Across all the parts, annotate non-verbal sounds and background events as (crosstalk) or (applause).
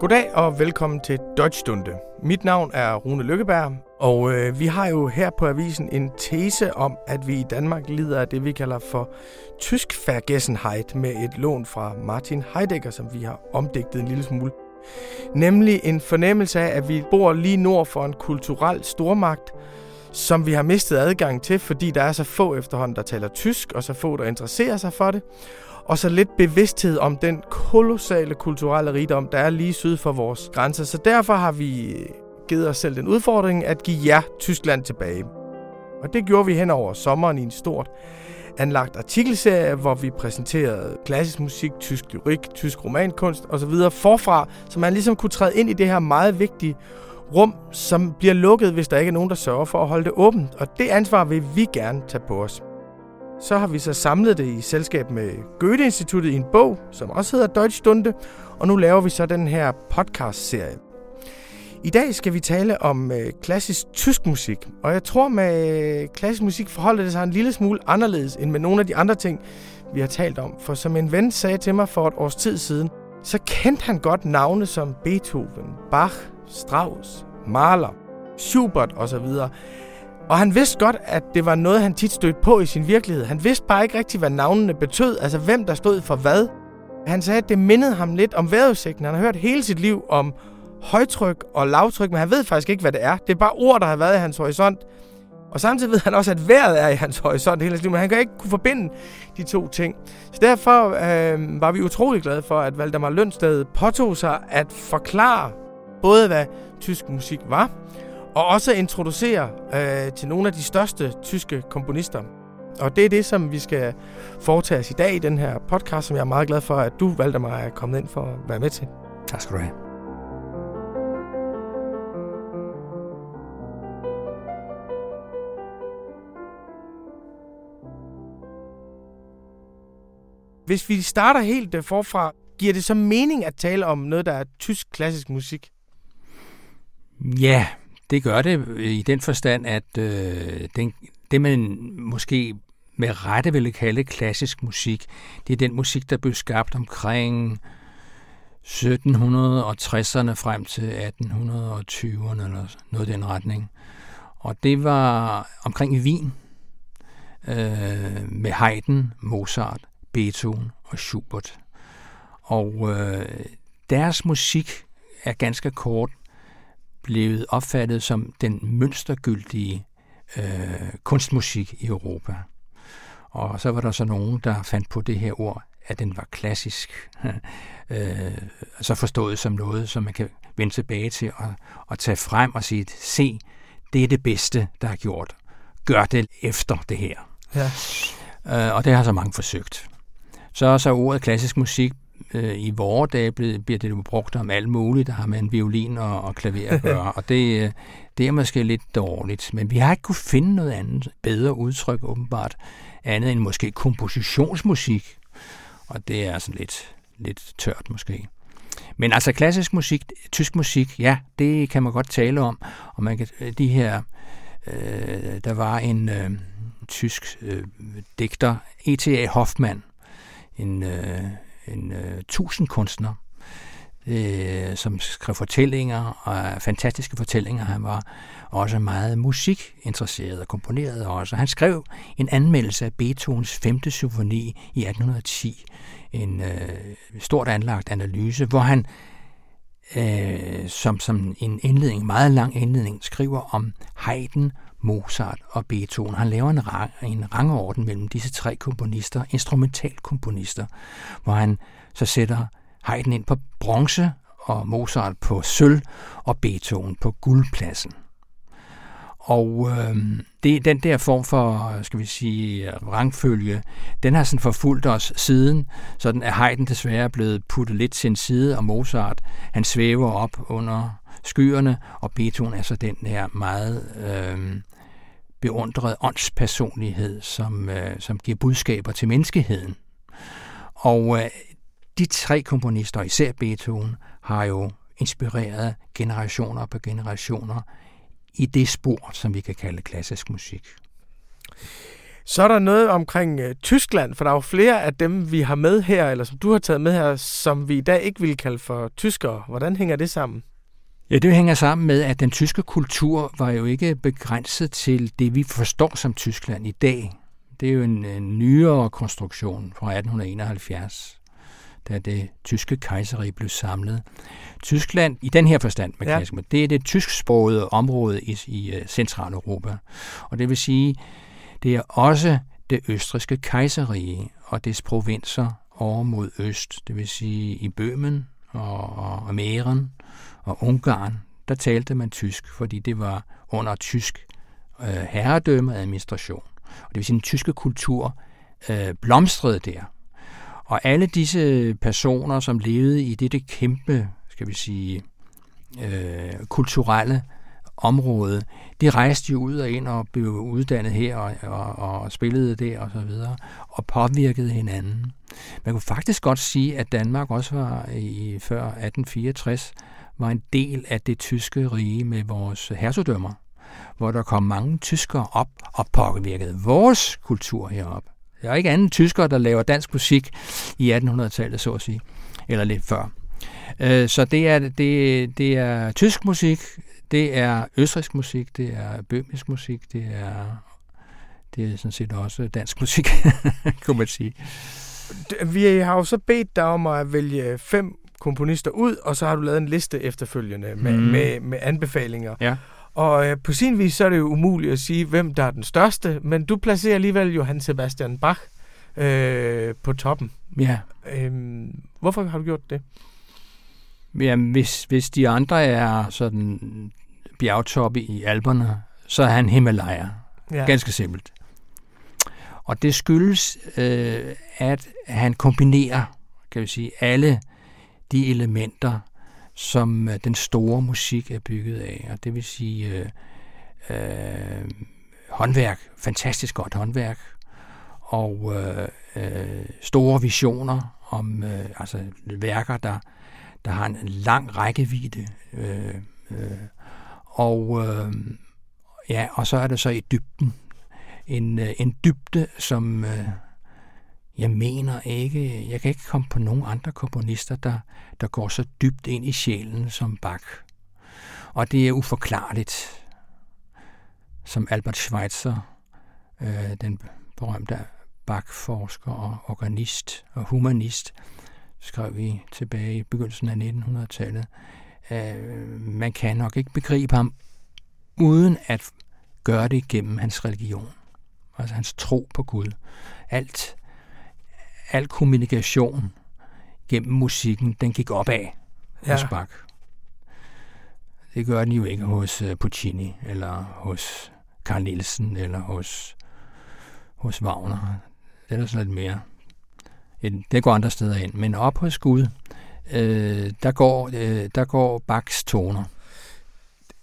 Goddag og velkommen til Deutschstunde. Mit navn er Rune Lykkeberg, og øh, vi har jo her på avisen en tese om, at vi i Danmark lider af det, vi kalder for tysk Vergessenheit med et lån fra Martin Heidegger, som vi har omdigtet en lille smule. Nemlig en fornemmelse af, at vi bor lige nord for en kulturel stormagt, som vi har mistet adgang til, fordi der er så få efterhånden, der taler tysk, og så få, der interesserer sig for det og så lidt bevidsthed om den kolossale kulturelle rigdom, der er lige syd for vores grænser. Så derfor har vi øh, givet os selv den udfordring at give jer Tyskland tilbage. Og det gjorde vi hen over sommeren i en stort anlagt artikelserie, hvor vi præsenterede klassisk musik, tysk lyrik, tysk romankunst osv. forfra, så man ligesom kunne træde ind i det her meget vigtige rum, som bliver lukket, hvis der ikke er nogen, der sørger for at holde det åbent. Og det ansvar vil vi gerne tage på os. Så har vi så samlet det i selskab med Goethe-instituttet i en bog, som også hedder Deutschstunde, og nu laver vi så den her podcast-serie. I dag skal vi tale om øh, klassisk tysk musik, og jeg tror med øh, klassisk musik forholder det sig en lille smule anderledes end med nogle af de andre ting, vi har talt om. For som en ven sagde til mig for et års tid siden, så kendte han godt navne som Beethoven, Bach, Strauss, Mahler, Schubert osv., og han vidste godt, at det var noget, han tit stødte på i sin virkelighed. Han vidste bare ikke rigtigt, hvad navnene betød, altså hvem der stod for hvad. Han sagde, at det mindede ham lidt om vejrudsigten. Han har hørt hele sit liv om højtryk og lavtryk, men han ved faktisk ikke, hvad det er. Det er bare ord, der har været i hans horisont. Og samtidig ved han også, at vejret er i hans horisont hele tiden, men han kan ikke kunne forbinde de to ting. Så derfor øh, var vi utrolig glade for, at Valdemar Lønsted påtog sig at forklare både, hvad tysk musik var, og også introducere øh, til nogle af de største tyske komponister. Og det er det, som vi skal foretage os i dag i den her podcast, som jeg er meget glad for, at du valgte mig at komme ind for at være med til. Tak skal du have. Hvis vi starter helt øh, forfra, giver det så mening at tale om noget, der er tysk klassisk musik? Ja, det gør det øh, i den forstand, at øh, den, det man måske med rette ville kalde klassisk musik, det er den musik, der blev skabt omkring 1760'erne frem til 1820'erne eller noget i den retning. Og det var omkring i Wien øh, med Haydn, Mozart, Beethoven og Schubert. Og øh, deres musik er ganske kort blevet opfattet som den mønstergyldige øh, kunstmusik i Europa. Og så var der så nogen, der fandt på det her ord, at den var klassisk. (laughs) øh, så forstået som noget, som man kan vende tilbage til og, og tage frem og sige, se, det er det bedste, der er gjort. Gør det efter det her. Ja. Øh, og det har så mange forsøgt. Så er så ordet klassisk musik øh, i vore dage bliver det jo brugt om alt muligt, der har en violin og, og klaver at gøre, (laughs) og det, øh, det er måske lidt dårligt. Men vi har ikke kunne finde noget andet bedre udtryk åbenbart, andet end måske kompositionsmusik, og det er sådan lidt, lidt tørt måske. Men altså klassisk musik, tysk musik, ja, det kan man godt tale om, og man kan, de her, øh, der var en øh, tysk øh, digter, E.T.A. Hoffmann, en, øh, en øh, tusind kunstner, øh, som skrev fortællinger, og fantastiske fortællinger. Han var også meget musikinteresseret og komponerede også. Han skrev en anmeldelse af Beethovens 5. symfoni i 1810, en øh, stort anlagt analyse, hvor han øh, som, som en indledning, meget lang indledning, skriver om Haydn, Mozart og Beethoven. Han laver en, rang, en rangorden mellem disse tre komponister, instrumentalkomponister, hvor han så sætter Haydn ind på bronze og Mozart på sølv og Beethoven på guldpladsen. Og øh, det, den der form for, skal vi sige, rangfølge, den har sådan forfulgt os siden, sådan er Haydn desværre blevet puttet lidt til en side, og Mozart, han svæver op under skyerne, og Beethoven er så den her meget øh, beundrede åndspersonlighed, som, øh, som giver budskaber til menneskeheden. Og øh, de tre komponister, især Beethoven, har jo inspireret generationer på generationer i det spor, som vi kan kalde klassisk musik. Så er der noget omkring øh, Tyskland, for der er jo flere af dem, vi har med her, eller som du har taget med her, som vi i dag ikke vil kalde for tyskere. Hvordan hænger det sammen? Ja, det hænger sammen med, at den tyske kultur var jo ikke begrænset til det, vi forstår som Tyskland i dag. Det er jo en, en nyere konstruktion fra 1871, da det tyske kejseri blev samlet. Tyskland, i den her forstand med ja. det er det tysksprogede område i, i uh, Centraleuropa. Og det vil sige, det er også det østriske kejserige og dets provinser over mod øst, det vil sige i Bøhmen og, og Mähren og Ungarn, der talte man tysk, fordi det var under tysk øh, herredømme og administration. Og det vil sige, den tyske kultur øh, blomstrede der. Og alle disse personer, som levede i dette kæmpe, skal vi sige, øh, kulturelle område, de rejste jo ud og ind og blev uddannet her og, og, og spillede der og så videre, og påvirkede hinanden. Man kunne faktisk godt sige, at Danmark også var i før 1864 var en del af det tyske rige med vores hertugdømmer, hvor der kom mange tyskere op og påvirkede vores kultur herop. Der er ikke anden tyskere, der laver dansk musik i 1800-tallet, så at sige, eller lidt før. Øh, så det er, det, det er tysk musik, det er østrisk musik, det er bøhmisk musik, det er, det er sådan set også dansk musik, (laughs) kunne man sige. Vi har jo så bedt dig om at vælge fem komponister ud, og så har du lavet en liste efterfølgende med, mm. med, med anbefalinger. Ja. Og øh, på sin vis så er det jo umuligt at sige, hvem der er den største, men du placerer alligevel Johann Sebastian Bach øh, på toppen. Ja. Øhm, hvorfor har du gjort det? Jamen, hvis, hvis de andre er sådan bjergtoppe i alberne, så er han Himalaya. Ja. Ganske simpelt. Og det skyldes, øh, at han kombinerer, kan vi sige, alle de elementer, som øh, den store musik er bygget af. Og det vil sige øh, øh, håndværk, fantastisk godt håndværk, og øh, øh, store visioner om øh, altså værker, der, der har en lang rækkevidde. Øh, øh, og øh, ja, og så er det så i dybden. En, øh, en dybde, som øh, jeg mener ikke, jeg kan ikke komme på nogen andre komponister, der, der går så dybt ind i sjælen som Bach. Og det er uforklarligt. Som Albert Schweitzer, øh, den berømte Bach-forsker og organist og humanist, skrev vi tilbage i begyndelsen af 1900-tallet. Øh, man kan nok ikke begribe ham uden at gøre det gennem hans religion. Altså hans tro på Gud. Alt al kommunikation gennem musikken, den gik opad ja. hos Bach. Det gør den jo ikke hos uh, Puccini, eller hos Carl Nielsen, eller hos, hos Wagner. Det er sådan lidt mere. Det går andre steder ind. Men op hos Gud, øh, der, går, øh, der går Bachs toner.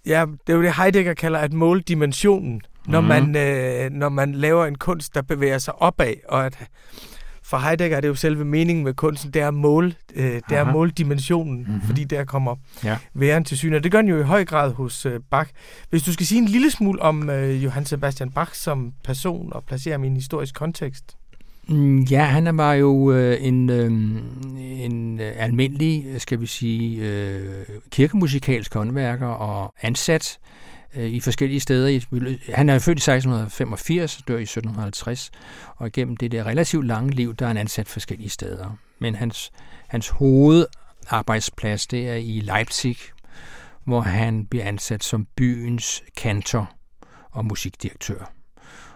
Ja, det er jo det Heidegger kalder at måle dimensionen, når, mm. man, øh, når man laver en kunst, der bevæger sig opad, og at for Heidegger er det jo selve meningen med kunsten, det er at måle, øh, det er at måle dimensionen, mm-hmm. fordi der kommer ja. væren til syne. Og det gør den jo i høj grad hos øh, Bach. Hvis du skal sige en lille smule om øh, Johann Sebastian Bach som person og placere ham i en historisk kontekst. Mm, ja, han var jo øh, en, øh, en øh, almindelig, skal vi sige, øh, kirkemusikalsk håndværker og ansat øh, Øh, i forskellige steder. Han er født i 1685 dør i 1750, og gennem det der relativt lange liv, der er han ansat forskellige steder. Men hans, hans hovedarbejdsplads, det er i Leipzig, hvor han bliver ansat som byens kantor og musikdirektør.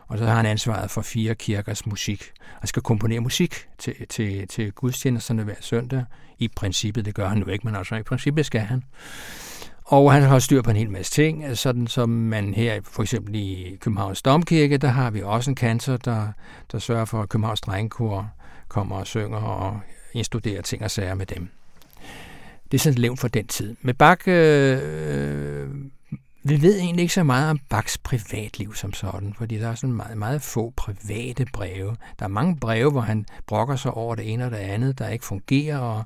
Og så har han ansvaret for fire kirkers musik. Han skal komponere musik til, til, til gudstjenesterne hver søndag. I princippet, det gør han jo ikke, men altså i princippet skal han. Og han har styr på en hel masse ting, sådan som man her for eksempel i Københavns Domkirke, der har vi også en kantor, der, der sørger for, at Københavns Drengekor kommer og synger og instuderer ting og sager med dem. Det er sådan levn for den tid. Med Bach øh, vi ved egentlig ikke så meget om Bachs privatliv som sådan, fordi der er sådan meget, meget få private breve. Der er mange breve, hvor han brokker sig over det ene og det andet, der ikke fungerer og,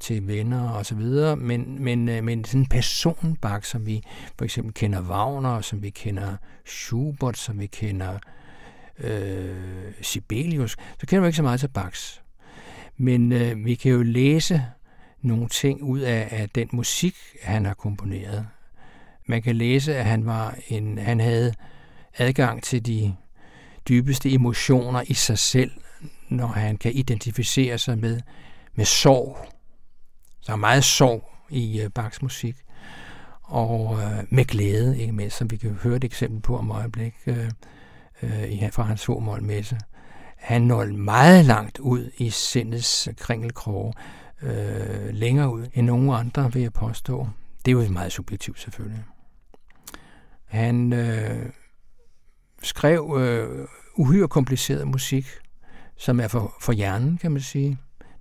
til venner og så videre, men, men, øh, men sådan en person Bach, som vi for eksempel kender Wagner, som vi kender Schubert, som vi kender øh, Sibelius, så kender vi ikke så meget til Bachs. Men øh, vi kan jo læse nogle ting ud af, af den musik, han har komponeret. Man kan læse, at han var en, han havde adgang til de dybeste emotioner i sig selv, når han kan identificere sig med, med sorg. Der er meget sorg i øh, Bachs musik. Og øh, med glæde, ikke mindst, som vi kan høre et eksempel på om øjeblik øh, øh, fra hans messe. Han når meget langt ud i sindets kringelkroge, øh, længere ud end nogen andre, vil jeg påstå. Det er jo meget subjektivt selvfølgelig. Han øh, skrev øh, uhyre kompliceret musik, som er for, for hjernen, kan man sige.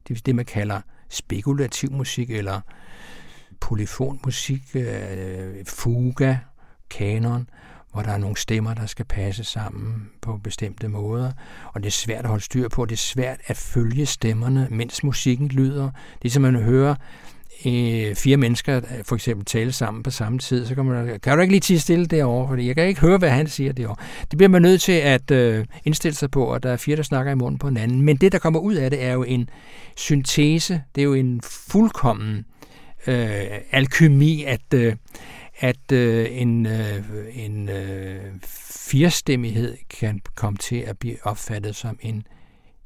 Det er det, man kalder spekulativ musik, eller polyfonmusik, øh, fuga, kanon, hvor der er nogle stemmer, der skal passe sammen på bestemte måder. Og det er svært at holde styr på. Det er svært at følge stemmerne, mens musikken lyder. Det er som man hører øh, fire mennesker for eksempel tale sammen på samme tid, så kan man, kan du ikke lige tige stille derovre, fordi jeg kan ikke høre, hvad han siger derovre. Det bliver man nødt til at øh, indstille sig på, at der er fire, der snakker i munden på hinanden. Men det, der kommer ud af det, er jo en syntese, det er jo en fuldkommen øh, alkymi, at, øh, at øh, en, øh, en øh, firstemmighed kan komme til at blive opfattet som en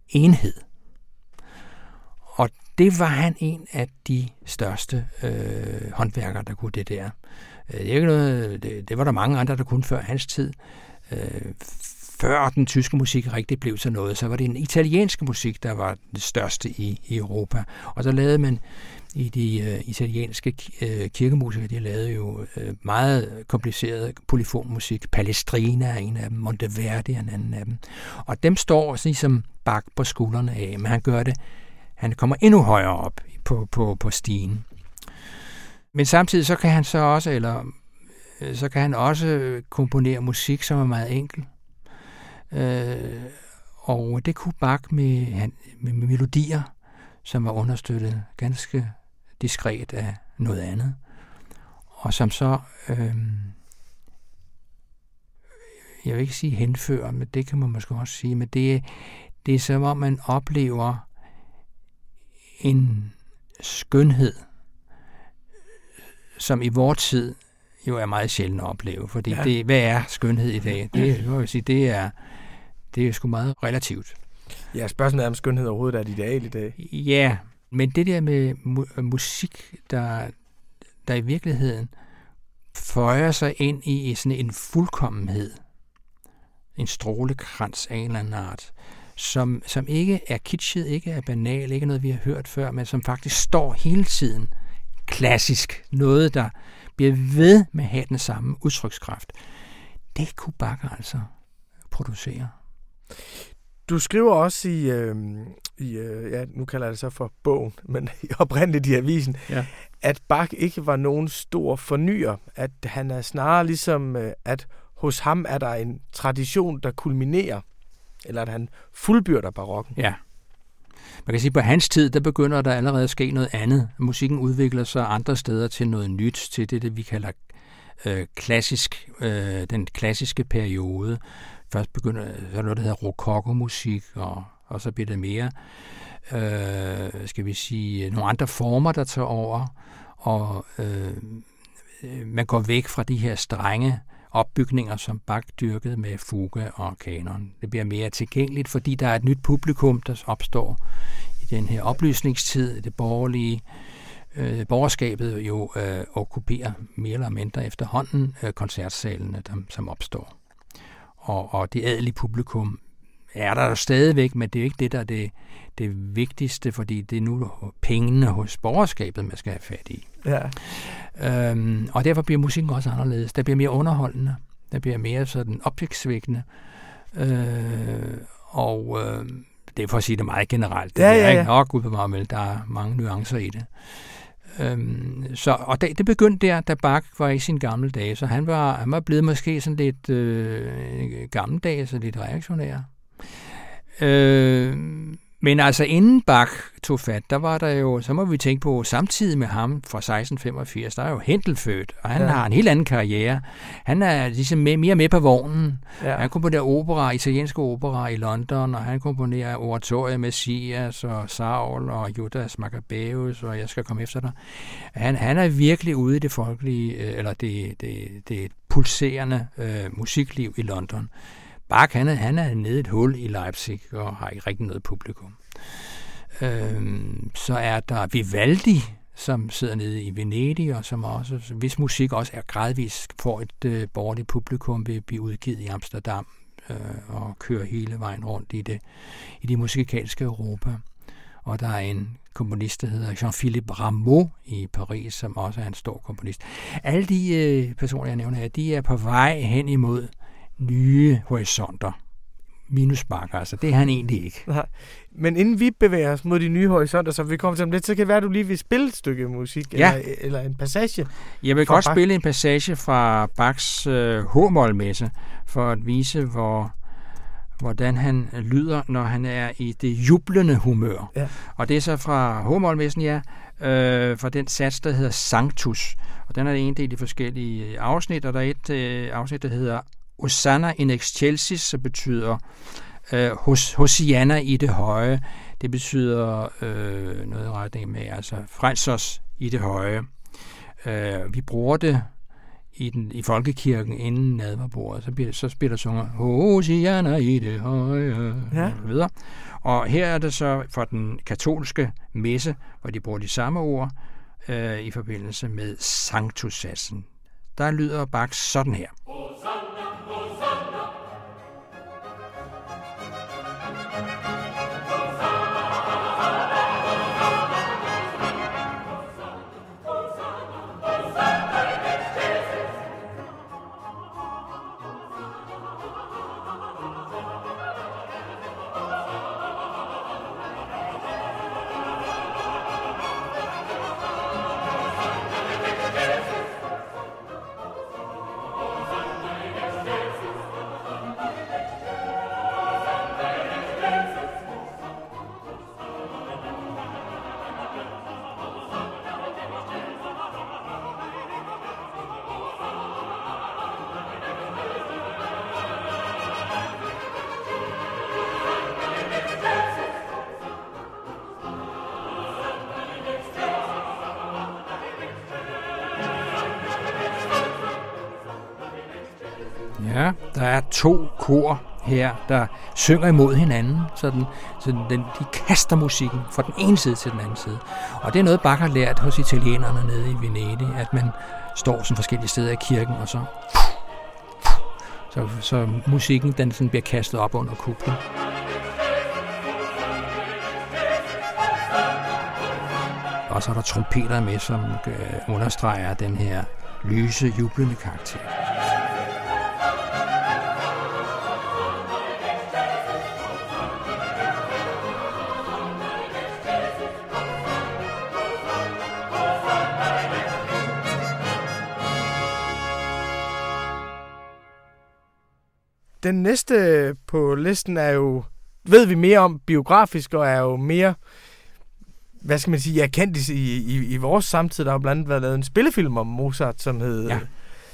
enhed. Og det var han en af de største øh, håndværkere, der kunne det der. Øh, det, er ikke noget, det, det var der mange andre, der kunne før hans tid. Øh, før den tyske musik rigtig blev til noget, så var det den italienske musik, der var det største i, i Europa. Og så lavede man i de øh, italienske øh, kirkemusikere, de lavede jo øh, meget kompliceret polyfonmusik. Palestrina er en af dem, Monteverdi er en anden af dem. Og dem står ligesom bak på skuldrene af, men han gør det han kommer endnu højere op på, på, på stigen. Men samtidig så kan han så også, eller øh, så kan han også komponere musik, som er meget enkel. Øh, og det kunne Bach med, med, med melodier, som var understøttet ganske diskret af noget andet. Og som så, øh, jeg vil ikke sige henfører, men det kan man måske også sige, men det, det er som om man oplever en skønhed, som i vores tid jo er meget sjældent at opleve. Fordi ja. det, hvad er skønhed i dag? Det, må (clears throat) jeg sige, det er, det er sgu meget relativt. Ja, spørgsmålet er, om skønhed overhovedet er et ideal i dag. Ja, men det der med mu- musik, der, der i virkeligheden føjer sig ind i sådan en fuldkommenhed, en strålekrans af en eller anden art, som, som ikke er kitschet, ikke er banal, ikke noget, vi har hørt før, men som faktisk står hele tiden klassisk. Noget, der bliver ved med at have den samme udtrykskraft. Det kunne Bakker altså producere. Du skriver også i, øh, i øh, ja, nu kalder jeg det så for bogen, (laughs) men oprindeligt i avisen, ja. at Bach ikke var nogen stor fornyer, at han er snarere ligesom, øh, at hos ham er der en tradition, der kulminerer eller at han fuldbyrder barokken. Ja. Man kan sige, at på hans tid, der begynder der allerede at ske noget andet. Musikken udvikler sig andre steder til noget nyt, til det, det vi kalder øh, klassisk, øh, den klassiske periode. Først begynder så er noget, der hedder rokokomusik, og, og så bliver det mere, øh, skal vi sige, nogle andre former, der tager over, og øh, man går væk fra de her strenge opbygninger, som Bach dyrkede med fuga og kanon. Det bliver mere tilgængeligt, fordi der er et nyt publikum, der opstår i den her oplysningstid, det borgerlige øh, borgerskabet jo øh, okkuperer mere eller mindre efterhånden øh, koncertsalene, øh, der, som opstår. Og, og det adelige publikum er der stadigvæk, men det er jo ikke det, der er det, det vigtigste, fordi det er nu pengene hos borgerskabet, man skal have fat i. Ja. Øhm, og derfor bliver musikken også anderledes. Der bliver mere underholdende. Der bliver mere sådan opsigtsvækkende. Øh, og øh, det er for at sige det meget generelt. Det ja, ja, ja. ikke nok ud på mig, der er mange nuancer i det. Øhm, så, og det, det begyndte der, da Bach var i sin gamle dage, så han var, han var blevet måske sådan lidt øh, gammeldags og lidt reaktionær. Øh, Men altså inden Bach tog fat, der var der jo, så må vi tænke på, samtidig med ham fra 1685, der er jo Hentel født, og han ja. har en helt anden karriere. Han er ligesom med, mere med på vognen. Ja. Han komponerer opera, italienske opera i London, og han komponerer oratorier med Messias og Saul og Judas Maccabeus, og jeg skal komme efter dig. Han, han er virkelig ude i det folkelige, øh, eller det, det, det pulserende øh, musikliv i London. Bach, han er, han er nede et hul i Leipzig og har ikke rigtig noget publikum. Øhm, så er der Vivaldi, som sidder nede i Venedig, og som også, hvis musik også er gradvist får et øh, borgerligt publikum, vil blive udgivet i Amsterdam øh, og kører hele vejen rundt i det, i det musikalske Europa. Og der er en komponist, der hedder Jean-Philippe Rameau i Paris, som også er en stor komponist. Alle de øh, personer, jeg nævner her, de er på vej hen imod nye horisonter. Minus Bach, altså. Det er han egentlig ikke. Nej. Men inden vi bevæger os mod de nye horisonter, så vi kommer til dem lidt, så kan det være, at du lige vil spille et stykke musik, ja. eller, eller en passage. Jeg vil godt Bach. spille en passage fra Bachs øh, H-målmesse, for at vise, hvor hvordan han lyder, når han er i det jublende humør. Ja. Og det er så fra H-målmessen, ja, øh, fra den sats, der hedder Sanctus. Og den er en del i forskellige afsnit, og der er et øh, afsnit, der hedder Osanna in excelsis, så betyder øh, hos, Hosianna i det høje. Det betyder øh, noget i retning med, altså frels os i det høje. Øh, vi bruger det i, den, i folkekirken inden nadverbordet, så, bliver, så spiller sunget Hosianna i det høje, ja. og videre. Og her er det så for den katolske messe, hvor de bruger de samme ord øh, i forbindelse med sanctussatsen. Der lyder Bach sådan her. Hosanna. To kor her, der synger imod hinanden, så, den, så den, de kaster musikken fra den ene side til den anden side. Og det er noget, Bach har lært hos italienerne nede i Venedig, at man står sådan forskellige steder i kirken, og så, så, så musikken den sådan bliver kastet op under kuplen. Og så er der trompeter med, som øh, understreger den her lyse, jublende karakter. Den næste på listen er jo, ved vi mere om biografisk, og er jo mere, hvad skal man sige, jeg kendt i, i, i vores samtid. Der har blandt andet været lavet en spillefilm om Mozart, som hed, ja.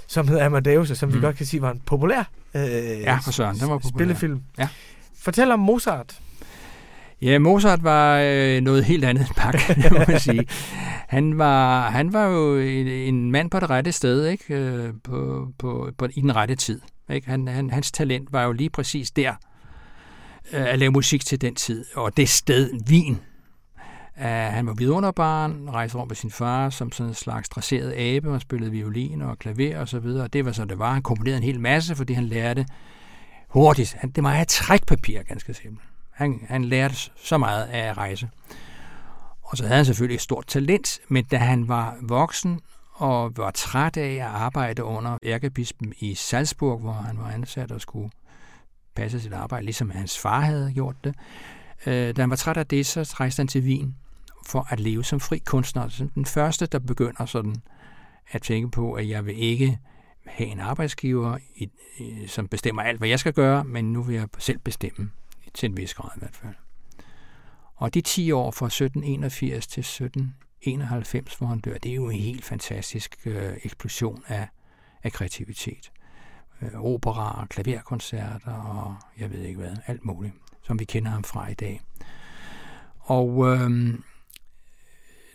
som hed Amadeus, og som mm. vi godt kan sige var en populær øh, ja, for søren, den var populær. spillefilm. Ja. Fortæl om Mozart. Ja, Mozart var øh, noget helt andet end (laughs) Bach, må man sige. Han var, han var jo en, en mand på det rette sted, ikke? Øh, på, på, på, i den rette tid. Ikke? Han, han, hans talent var jo lige præcis der, øh, at lave musik til den tid, og det sted, Wien. Uh, han var vidunderbarn, rejste rundt med sin far som sådan en slags dresseret abe, og spillede violin og klaver og så videre. Det var så det var. Han komponerede en hel masse, fordi han lærte hurtigt. Han, det var af trækpapir, ganske simpelt. Han, han lærte så meget af at rejse. Og så havde han selvfølgelig et stort talent, men da han var voksen og var træt af at arbejde under ærkebispen i Salzburg, hvor han var ansat og skulle passe sit arbejde, ligesom hans far havde gjort det. Øh, da han var træt af det, så rejste han til Wien for at leve som fri kunstner. Den første, der begynder sådan at tænke på, at jeg vil ikke have en arbejdsgiver, som bestemmer alt, hvad jeg skal gøre, men nu vil jeg selv bestemme, til en vis grad i hvert fald. Og de 10 år fra 1781 til 91, hvor han dør, det er jo en helt fantastisk øh, eksplosion af, af kreativitet. Øh, opera, klaverkoncerter og jeg ved ikke hvad, alt muligt, som vi kender ham fra i dag. Og øh,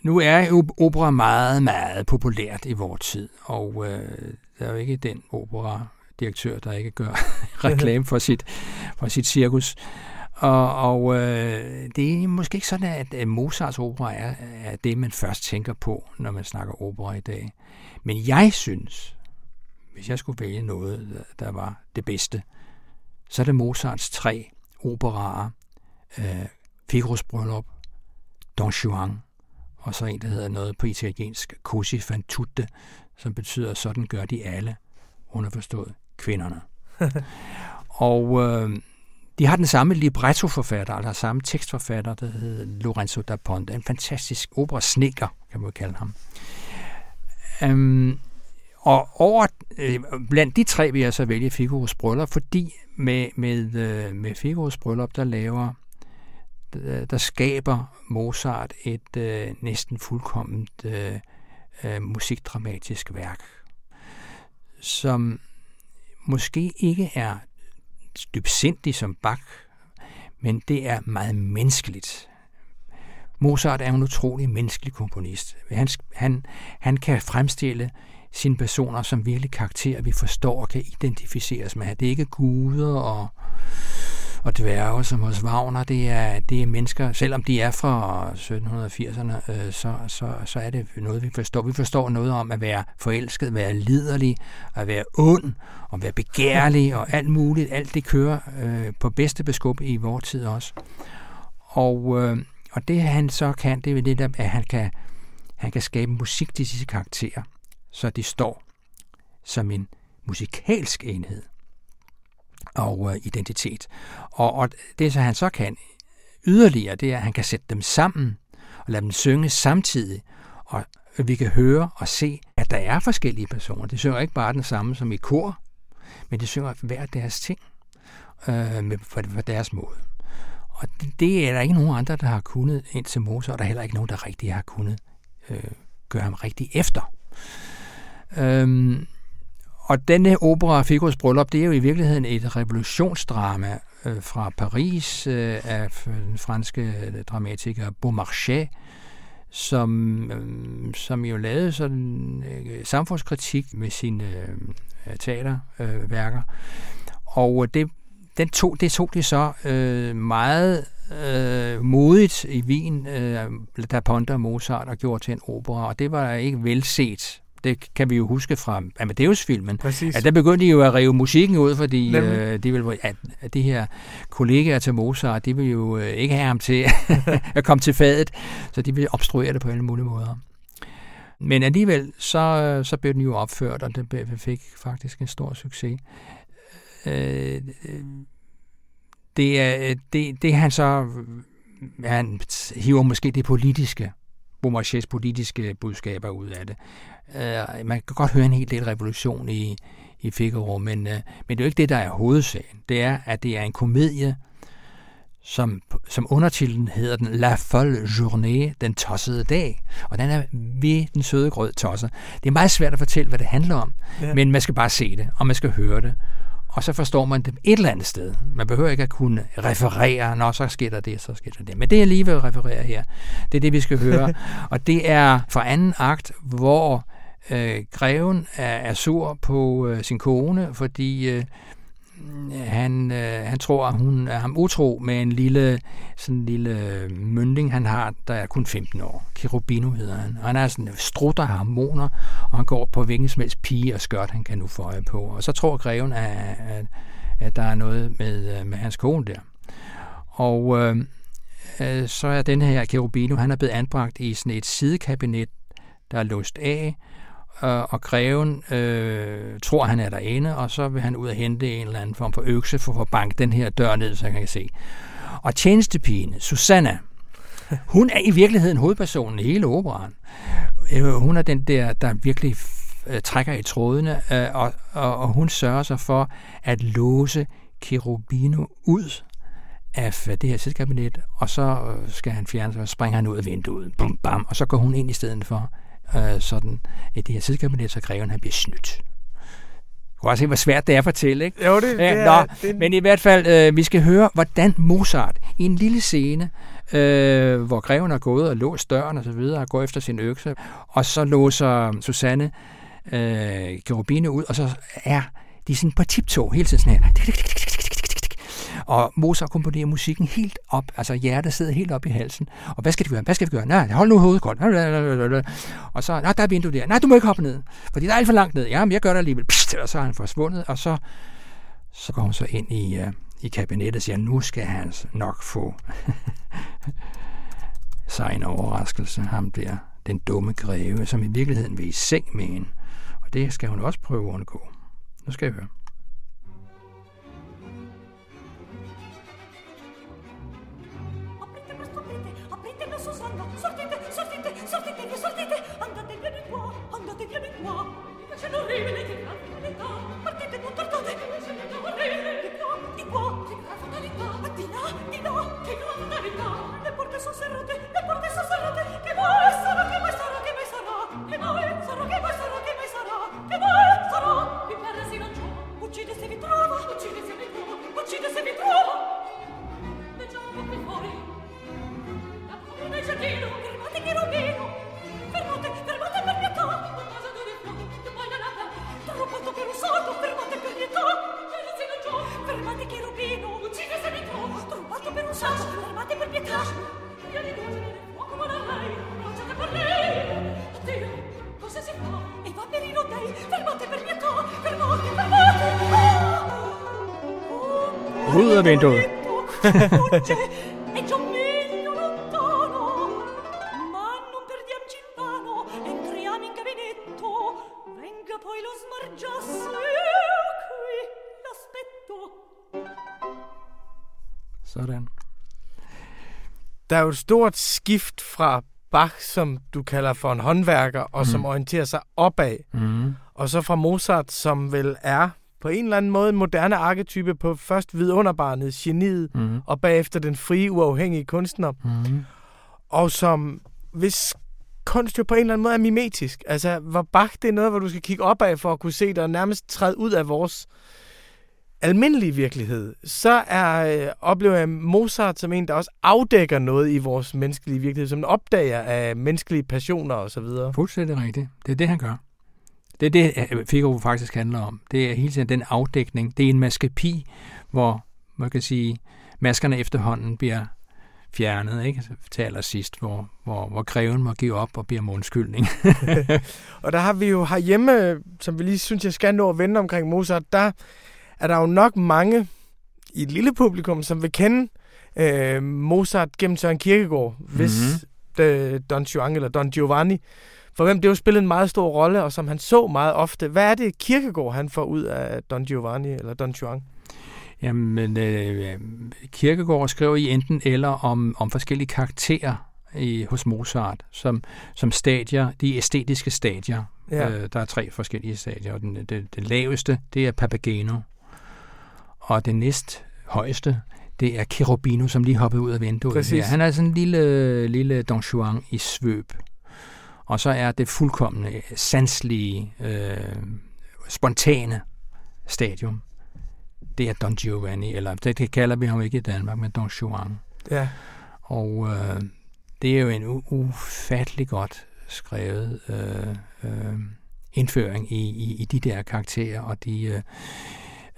nu er opera meget, meget populært i vores tid, og øh, der er jo ikke den opera-direktør, der ikke gør (laughs) reklame for sit, for sit cirkus. Og, og øh, det er måske ikke sådan, at Mozarts opera er, er det, man først tænker på, når man snakker opera i dag. Men jeg synes, hvis jeg skulle vælge noget, der var det bedste, så er det Mozarts tre operaer. Øh, Figaro's Bryllup, Don Juan, og så en, der hedder noget på italiensk, Così fan tutte, som betyder, sådan gør de alle, underforstået kvinderne. (laughs) og øh, de har den samme librettoforfatter, altså samme tekstforfatter, der hedder Lorenzo da Ponte. En fantastisk operasnikker, kan man kalde ham. Øhm, og over, øh, blandt de tre vil jeg så vælge Figaro's Bryllup, fordi med, med, øh, med Figaro's Bryllup, der laver der skaber Mozart et øh, næsten fuldkomment øh, øh, musikdramatisk værk, som måske ikke er dybsindig som Bach, men det er meget menneskeligt. Mozart er en utrolig menneskelig komponist. Han, han, han kan fremstille sine personer som virkelig karakterer, vi forstår og kan identificeres med. Det er ikke guder og, og dværge som hos Wagner. Det er, det er mennesker, selvom de er fra 1780'erne, øh, så, så, så er det noget, vi forstår. Vi forstår noget om at være forelsket, at være liderlig, at være ond, og være begærlig og alt muligt. Alt det kører øh, på bedste beskub i vores tid også. Og, øh, og det han så kan, det er det der, at han kan, han kan skabe musik til disse karakterer så de står som en musikalsk enhed og øh, identitet. Og, og det, så han så kan yderligere, det er, at han kan sætte dem sammen og lade dem synge samtidig, og vi kan høre og se, at der er forskellige personer. De synger ikke bare den samme som i kor, men de synger hver deres ting øh, med, for, for deres måde. Og det, det er der ikke nogen andre, der har kunnet indtil Mozart, og der er heller ikke nogen, der rigtig har kunnet øh, gøre ham rigtig efter. Øhm, og denne opera, Figaro's Bryllup, det er jo i virkeligheden et revolutionsdrama øh, fra Paris øh, af den franske øh, dramatiker Beaumarchais, som, øh, som jo lavede sådan øh, samfundskritik med sine øh, teaterværker. Øh, og det, den tog, det tog de så øh, meget øh, modigt i Wien, øh, da Ponte og Mozart og gjorde til en opera, og det var ikke velset det kan vi jo huske fra Amadeus-filmen. Præcis. At der begyndte de jo at rive musikken ud, fordi øh, de vil, at, at de her kollegaer til Mozart, de vil jo øh, ikke have ham til (laughs) at komme til fadet, så de vil obstruere det på alle mulige måder. Men alligevel, så, så blev den jo opført, og det fik faktisk en stor succes. Øh, det, er, det, det han så han hiver måske det politiske Beaumarchais politiske budskaber ud af det. Uh, man kan godt høre en hel del revolution i, i Figaro, men, uh, men det er jo ikke det, der er hovedsagen. Det er, at det er en komedie, som, som undertitlen hedder den La Folle Journée, den tossede dag. Og den er ved den søde grød tosser. Det er meget svært at fortælle, hvad det handler om, ja. men man skal bare se det, og man skal høre det og så forstår man det et eller andet sted. Man behøver ikke at kunne referere, når så sker der det, så sker der det. Men det, jeg lige vil referere her, det er det, vi skal høre. (laughs) og det er fra anden akt, hvor øh, greven er, er sur på øh, sin kone, fordi øh, Mm, han, øh, han tror, at hun er ham utro med en lille, sådan en lille øh, mønding, han har, der er kun 15 år. Kirubino hedder han. Og han er sådan strutter harmoner, og han går på hvilken som helst pige og skørt, han kan nu få øje på. Og så tror greven, at, at, at der er noget med, øh, med hans kone der. Og øh, øh, så er den her Kirubino, han er blevet anbragt i sådan et sidekabinet, der er låst af, og, og greven øh, tror, han er derinde, og så vil han ud og hente en eller anden form for økse for at banke den her dør ned, så han kan se. Og tjenestepigen, Susanna, hun er i virkeligheden hovedpersonen i hele operaen. Øh, hun er den der, der virkelig øh, trækker i trådene, og, og, og hun sørger sig for at låse Cherubino ud af det her sædkabinet, og så skal han fjerne sig, og springer han ud af vinduet, bum, bam, og så går hun ind i stedet for øh, sådan i det her sædkabinet, så greven han bliver snydt. Du kan også se, hvor svært det er at fortælle, ikke? Jo, det, ja, det nå, er... Det, Men i hvert fald, øh, vi skal høre, hvordan Mozart i en lille scene, øh, hvor greven er gået og låst døren og så videre, og går efter sin økse, og så låser Susanne øh, Gerubine ud, og så er de sådan på tiptog hele tiden sådan her. Og Mozart komponerer musikken helt op, altså hjertet sidder helt op i halsen. Og hvad skal vi gøre? Hvad skal vi gøre? Nej, hold nu hovedet godt. Og så, nej, der er vinduet der. Nej, du må ikke hoppe ned, fordi der er alt for langt ned. Ja, men jeg gør det alligevel. Pst, og så er han forsvundet, og så, så går hun så ind i, uh, i kabinettet og siger, nu skal han nok få (laughs) sig en overraskelse. Ham der, den dumme greve, som i virkeligheden vil i seng med hende. Og det skal hun også prøve at undgå. Nu skal jeg høre. Ud af vinduet. Sådan. Der er jo et stort skift fra Bach, som du kalder for en håndværker, og mm. som orienterer sig opad, Mm. og så fra Mozart, som vel er på en eller anden måde moderne arketype på først vidunderbarnet, geniet, Mm. og bagefter den frie, uafhængige kunstner, Mm. og som hvis kunst jo på en eller anden måde er mimetisk. Altså, hvor Bach, det er noget, hvor du skal kigge opad for at kunne se det, og nærmest træde ud af vores almindelige virkelighed, så er, øh, oplever jeg Mozart som en, der også afdækker noget i vores menneskelige virkelighed, som en opdager af menneskelige passioner og så videre. Fuldstændig rigtigt. Det er det, han gør. Det er det, øh, Figaro faktisk handler om. Det er hele tiden den afdækning. Det er en maskepi, hvor man kan sige, maskerne efterhånden bliver fjernet, ikke? Til allersidst, hvor, hvor, hvor greven må give op og beder om undskyldning. Og der har vi jo herhjemme, som vi lige synes, jeg skal nå at vende omkring Mozart, der er der jo nok mange i et lille publikum, som vil kende øh, Mozart gennem Søren Kierkegaard, hvis Mhm. øh, Don Juan eller Don Giovanni, for hvem det jo spillede en meget stor rolle, og som han så meget ofte. Hvad er det, Kierkegaard han får ud af Don Giovanni eller Don Juan? Jamen, øh, Kirkegaard skriver i enten eller om, om forskellige karakterer i, hos Mozart, som, som stadier, de æstetiske stadier. Ja. Øh, der er tre forskellige stadier, og den, det, det laveste, det er Papageno, og det næst højeste, det er Cherubino, som lige hoppede ud af vinduet. Præcis. Ja, han er sådan en lille, lille Don Juan i svøb. Og så er det fuldkommende, sanslige, øh, spontane stadium, det er Don Giovanni, eller det, kalder vi ham ikke i Danmark, men Don Juan. Ja. Og øh, det er jo en ufattelig godt skrevet øh, øh, indføring i, i, i de der karakterer og de, øh,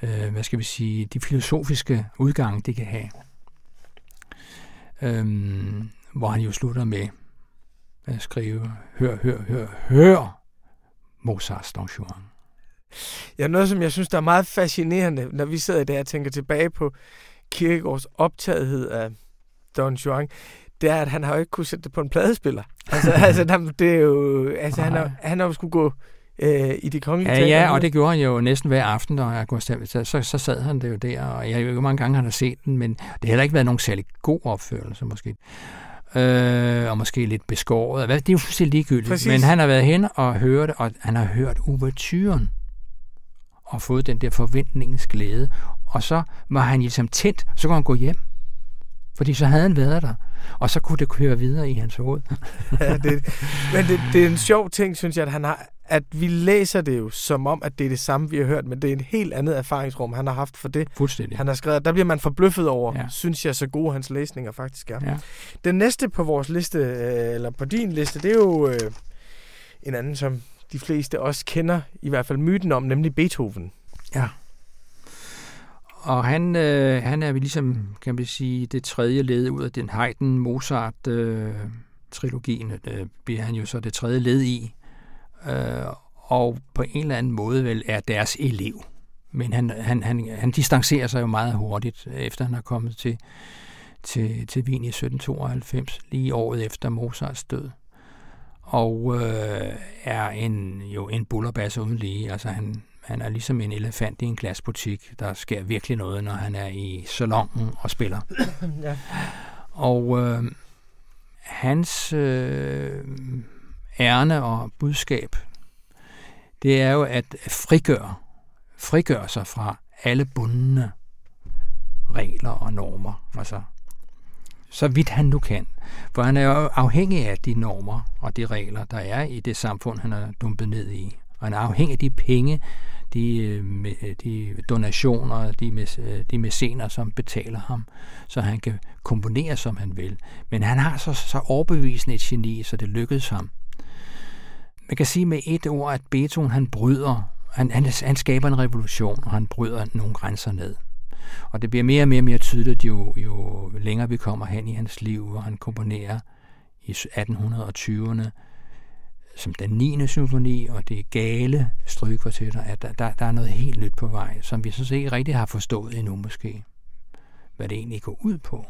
øh, hvad skal vi sige, de filosofiske udgange, det kan have. Øhm, hvor han jo slutter med at skrive, hør, hør, hør, hør Mozarts Don Juan. Ja, noget, som jeg synes, der er meget fascinerende, når vi sidder der og tænker tilbage på Kierkegaards optagethed af Don Juan, det er, at han har jo ikke kunne sætte det på en pladespiller. Altså, (laughs) altså det er jo, altså han, har, han har jo skulle gå øh, i de kongelige Ja, ja, og det gjorde han jo næsten hver aften, når jeg kunne. Så, så, så sad han det jo der, og jeg ved ikke, hvor mange gange han har set den, men det har heller ikke været nogen særlig god opførelse, måske. Øh, og måske lidt beskåret. Det er jo fuldstændig ligegyldigt. Præcis. Men han har været hen og hørt det, og han har hørt ouverturen og fået den der forventningens glæde. Og så var han ligesom tændt, så kunne han gå hjem. Fordi så havde han været der, og så kunne det køre videre i hans hoved. (laughs) ja, det, men det, det er en sjov ting, synes jeg, at han har, at vi læser det jo som om, at det er det samme, vi har hørt, men det er en helt andet erfaringsrum, han har haft for det. Fuldstændig. Han har skrevet, der bliver man forbløffet over, ja. synes jeg, så gode hans læsninger faktisk er. Ja. Den næste på vores liste, øh, eller på din liste, det er jo øh, en anden, som de fleste også kender, i hvert fald myten om, nemlig Beethoven. Ja. Og han, øh, han er ligesom, kan man sige, det tredje led ud af den Haydn-Mozart-trilogien. Øh, øh, bliver han jo så det tredje led i. Øh, og på en eller anden måde vel er deres elev. Men han, han, han, han distancerer sig jo meget hurtigt, efter han er kommet til, til, til Wien i 1792, lige året efter Mozarts død. Og øh, er en, jo en bullerbasse uden lige. Altså han, han er ligesom en elefant i en glasbutik. Der sker virkelig noget, når han er i salongen og spiller. (clears throat) ja. Og øh, hans øh, ærne og budskab, det er jo at frigøre, frigøre sig fra alle bundne regler og normer. Altså, så vidt han nu kan. For han er jo afhængig af de normer og de regler, der er i det samfund, han er dumpet ned i. Man han er afhængig af de penge, de, øh, øh, de donationer, de, øh, de mæscener, som betaler ham, så han kan komponere, som han vil. Men han har så, så overbevisende et geni, så det lykkedes ham. Man kan sige med et ord, at Beethoven han bryder, han, han, han skaber en revolution, og han bryder nogle grænser ned. Og det bliver mere og mere, mere tydeligt, jo, jo længere vi kommer hen i hans liv, hvor han komponerer i 1820'erne som den 9. symfoni og det gale strygekvartetter, at der, der, der er noget helt nyt på vej, som vi så ikke rigtig har forstået endnu måske, hvad det egentlig går ud på.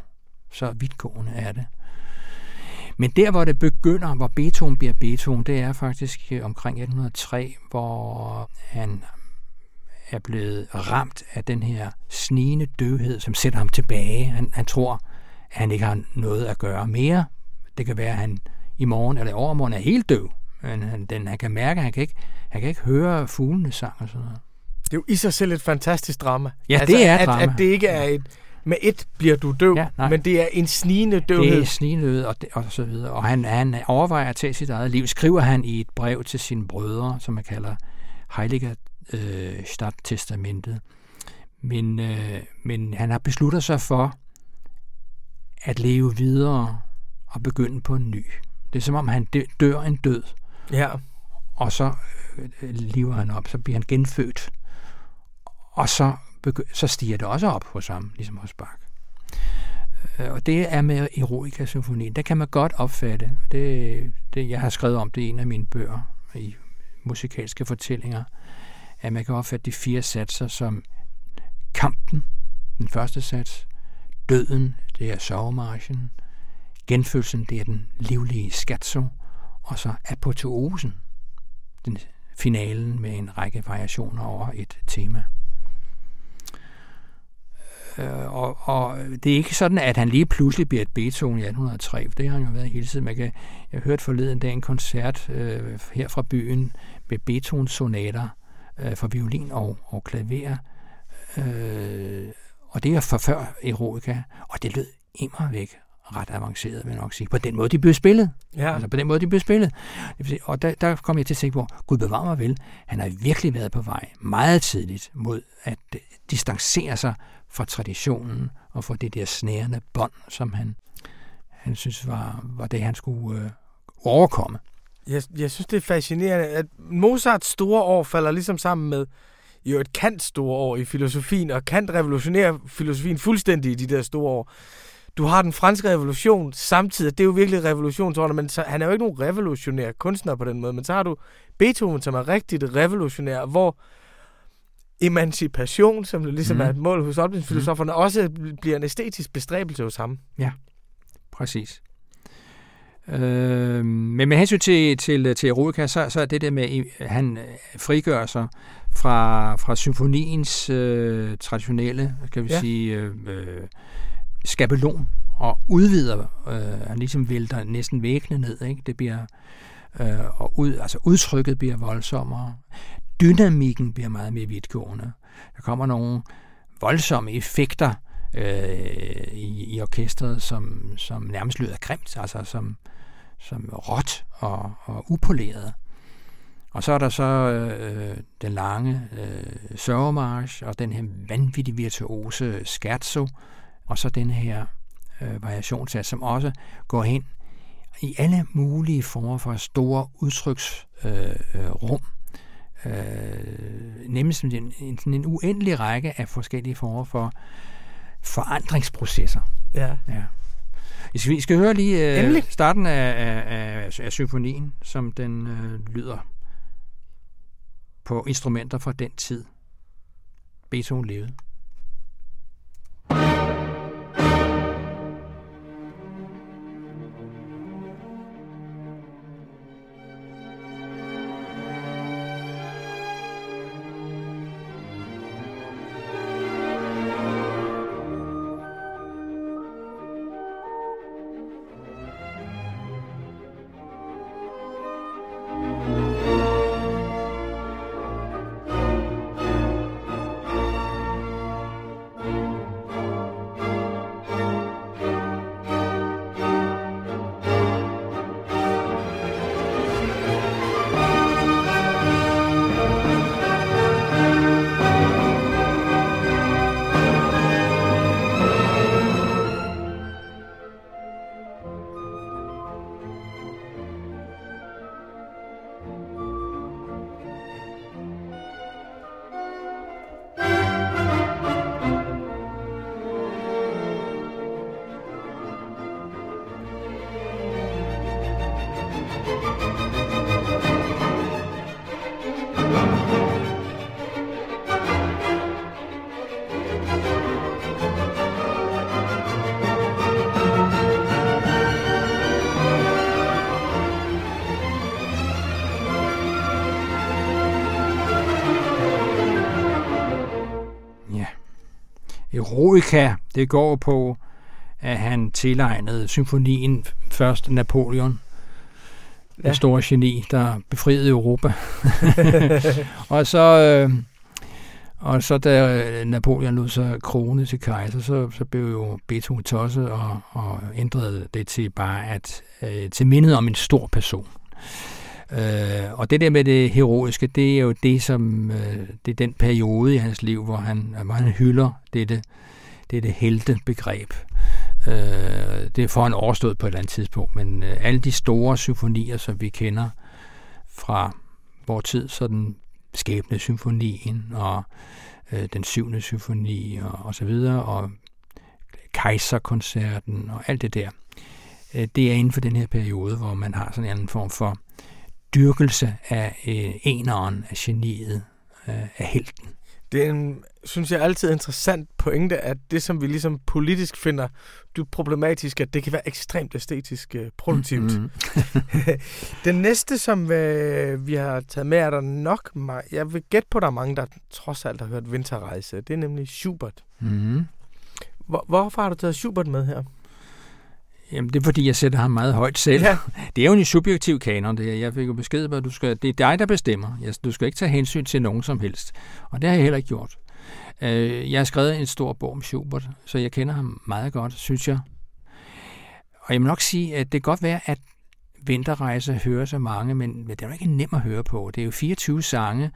Så vidtgående er det. Men der, hvor det begynder, hvor Beethoven bliver Beethoven, det er faktisk øh, omkring 1803, hvor han er blevet ramt af den her snigende døvhed, som sætter ham tilbage. Han, han tror, at han ikke har noget at gøre mere. Det kan være, at han i morgen eller i overmorgen er helt døv. Men han, den, han kan mærke, han kan ikke, han kan ikke høre fuglene sang og sådan noget. Det er jo i sig selv et fantastisk drama. Ja, altså, det er at, drama. At det ikke er et, med et bliver du døv, ja, men det er en snigende døvhed. Det er snigende og, det, og så videre. Og han, han overvejer at tage sit eget liv. Skriver han i et brev til sine brødre, som man kalder Heiliger øh, Stadttestamentet. Men, øh, men han har besluttet sig for at leve videre og begynde på en ny. Det er som om han dør en død, Ja. Og så øh, øh, lever han op, så bliver han genfødt. Og så, så stiger det også op hos ham, ligesom hos Bach. Øh, og det er med Eroica symfonien. Det kan man godt opfatte. Det, det, jeg har skrevet om det i en af mine bøger i musikalske fortællinger, at man kan opfatte de fire satser som kampen, den første sats, døden, det er sovemarchen, genfødelsen, det er den livlige skatso, og så apoteosen, den finalen med en række variationer over et tema. Øh, og, og det er ikke sådan, at han lige pludselig bliver et Beethoven i 1803, for det har han jo været hele tiden. Man kan, jeg hørte hørt forleden dag en koncert øh, her fra byen med Beethovens sonater øh, for violin og, og klaver. Øh, og det er for før Eroica, og det lød immer væk ret avanceret, vil jeg nok sige. På den måde, de blev spillet. Ja. Altså på den måde, de blev spillet. Og der, der kom jeg til at tænke på, Gud bevar mig vel, han har virkelig været på vej meget tidligt mod at distancere sig fra traditionen og fra det der snærende bånd, som han, han synes var, var det, han skulle øh, overkomme. Jeg, jeg synes, det er fascinerende, at Mozarts store år falder ligesom sammen med jo et Kant store år i filosofien, og Kant revolutionerer filosofien fuldstændig i de der store år du har den franske revolution samtidig. Det er jo virkelig revolutionsårene, men så, han er jo ikke nogen revolutionær kunstner på den måde. Men så har du Beethoven, som er rigtig revolutionær, hvor emancipation, som ligesom mm. er et mål hos oplysningsfilosoferne, mm. også bliver en æstetisk bestræbelse hos ham. Ja, præcis. Øh, men med hensyn til, til, til Eroica, så, så er det der med, at han frigør sig fra, fra symfoniens øh, traditionelle, kan vi ja. sige, øh, øh skabelon og udvider, øh, han ligesom vælter næsten væggene ned, ikke? Det bliver, øh, og ud, altså udtrykket bliver voldsommere. Dynamikken bliver meget mere vidtgående. Der kommer nogle voldsomme effekter øh, i, i orkestret, som, som nærmest lyder grimt, altså som, som råt og, og upoleret. Og så er der så øh, den lange øh, sørgemarsch, og den her vanvittige virtuose scherzo, og så den her øh, variationssats, som også går hen i alle mulige former for store udtryksrum. Øh, øh, nemlig som en, en, en uendelig række af forskellige former for forandringsprocesser. Ja. ja. Vi skal høre lige øh, starten af, af, af, af symfonien, som den øh, lyder på instrumenter fra den tid, Beethoven levede. Eroica, det går på, at han tilegnede symfonien først Napoleon, ja. det store geni, der befriede Europa. (laughs) og så... Øh, og så da Napoleon lod sig krone til kejser, så, så blev jo Beethoven tosset og, og ændrede det til bare at øh, til mindet om en stor person. Øh, og det der med det heroiske, det er jo det, som øh, det er den periode i hans liv, hvor han, hvor han hylder dette, dette heltebegreb. Øh, det får han overstået på et eller andet tidspunkt, men øh, alle de store symfonier, som vi kender fra vores tid, sådan skæbne symfonien og øh, den syvende symfoni og, og så videre, og kejserkoncerten og alt det der, øh, det er inden for den her periode, hvor man har sådan en anden form for dyrkelse af øh, eneren, af geniet, øh, af helten. Det er en, synes jeg, altid interessant pointe, at det, som vi ligesom politisk finder dybt problematisk, at det kan være ekstremt æstetisk øh, produktivt. Mm-hmm. (laughs) Den næste, som øh, vi har taget med, er der nok... Jeg vil gætte på, at der er mange, der trods alt har hørt Vinterrejse. Det er nemlig Schubert. Mm-hmm. Hvor, hvorfor har du taget Schubert med her? Jamen, det er fordi, jeg sætter ham meget højt selv. Ja. (laughs) Det er jo en subjektiv kanon, det her. Jeg fik jo besked på, at du skal, det er dig, der bestemmer. Du skal ikke tage hensyn til nogen som helst. Og det har jeg heller ikke gjort. Øh, jeg har skrevet en stor bog om Schubert, så jeg kender ham meget godt, synes jeg. Og jeg må nok sige, at det kan godt være, at Vinterrejse hører så mange, men det er jo ikke nemt at høre på. Det er jo 24 sange,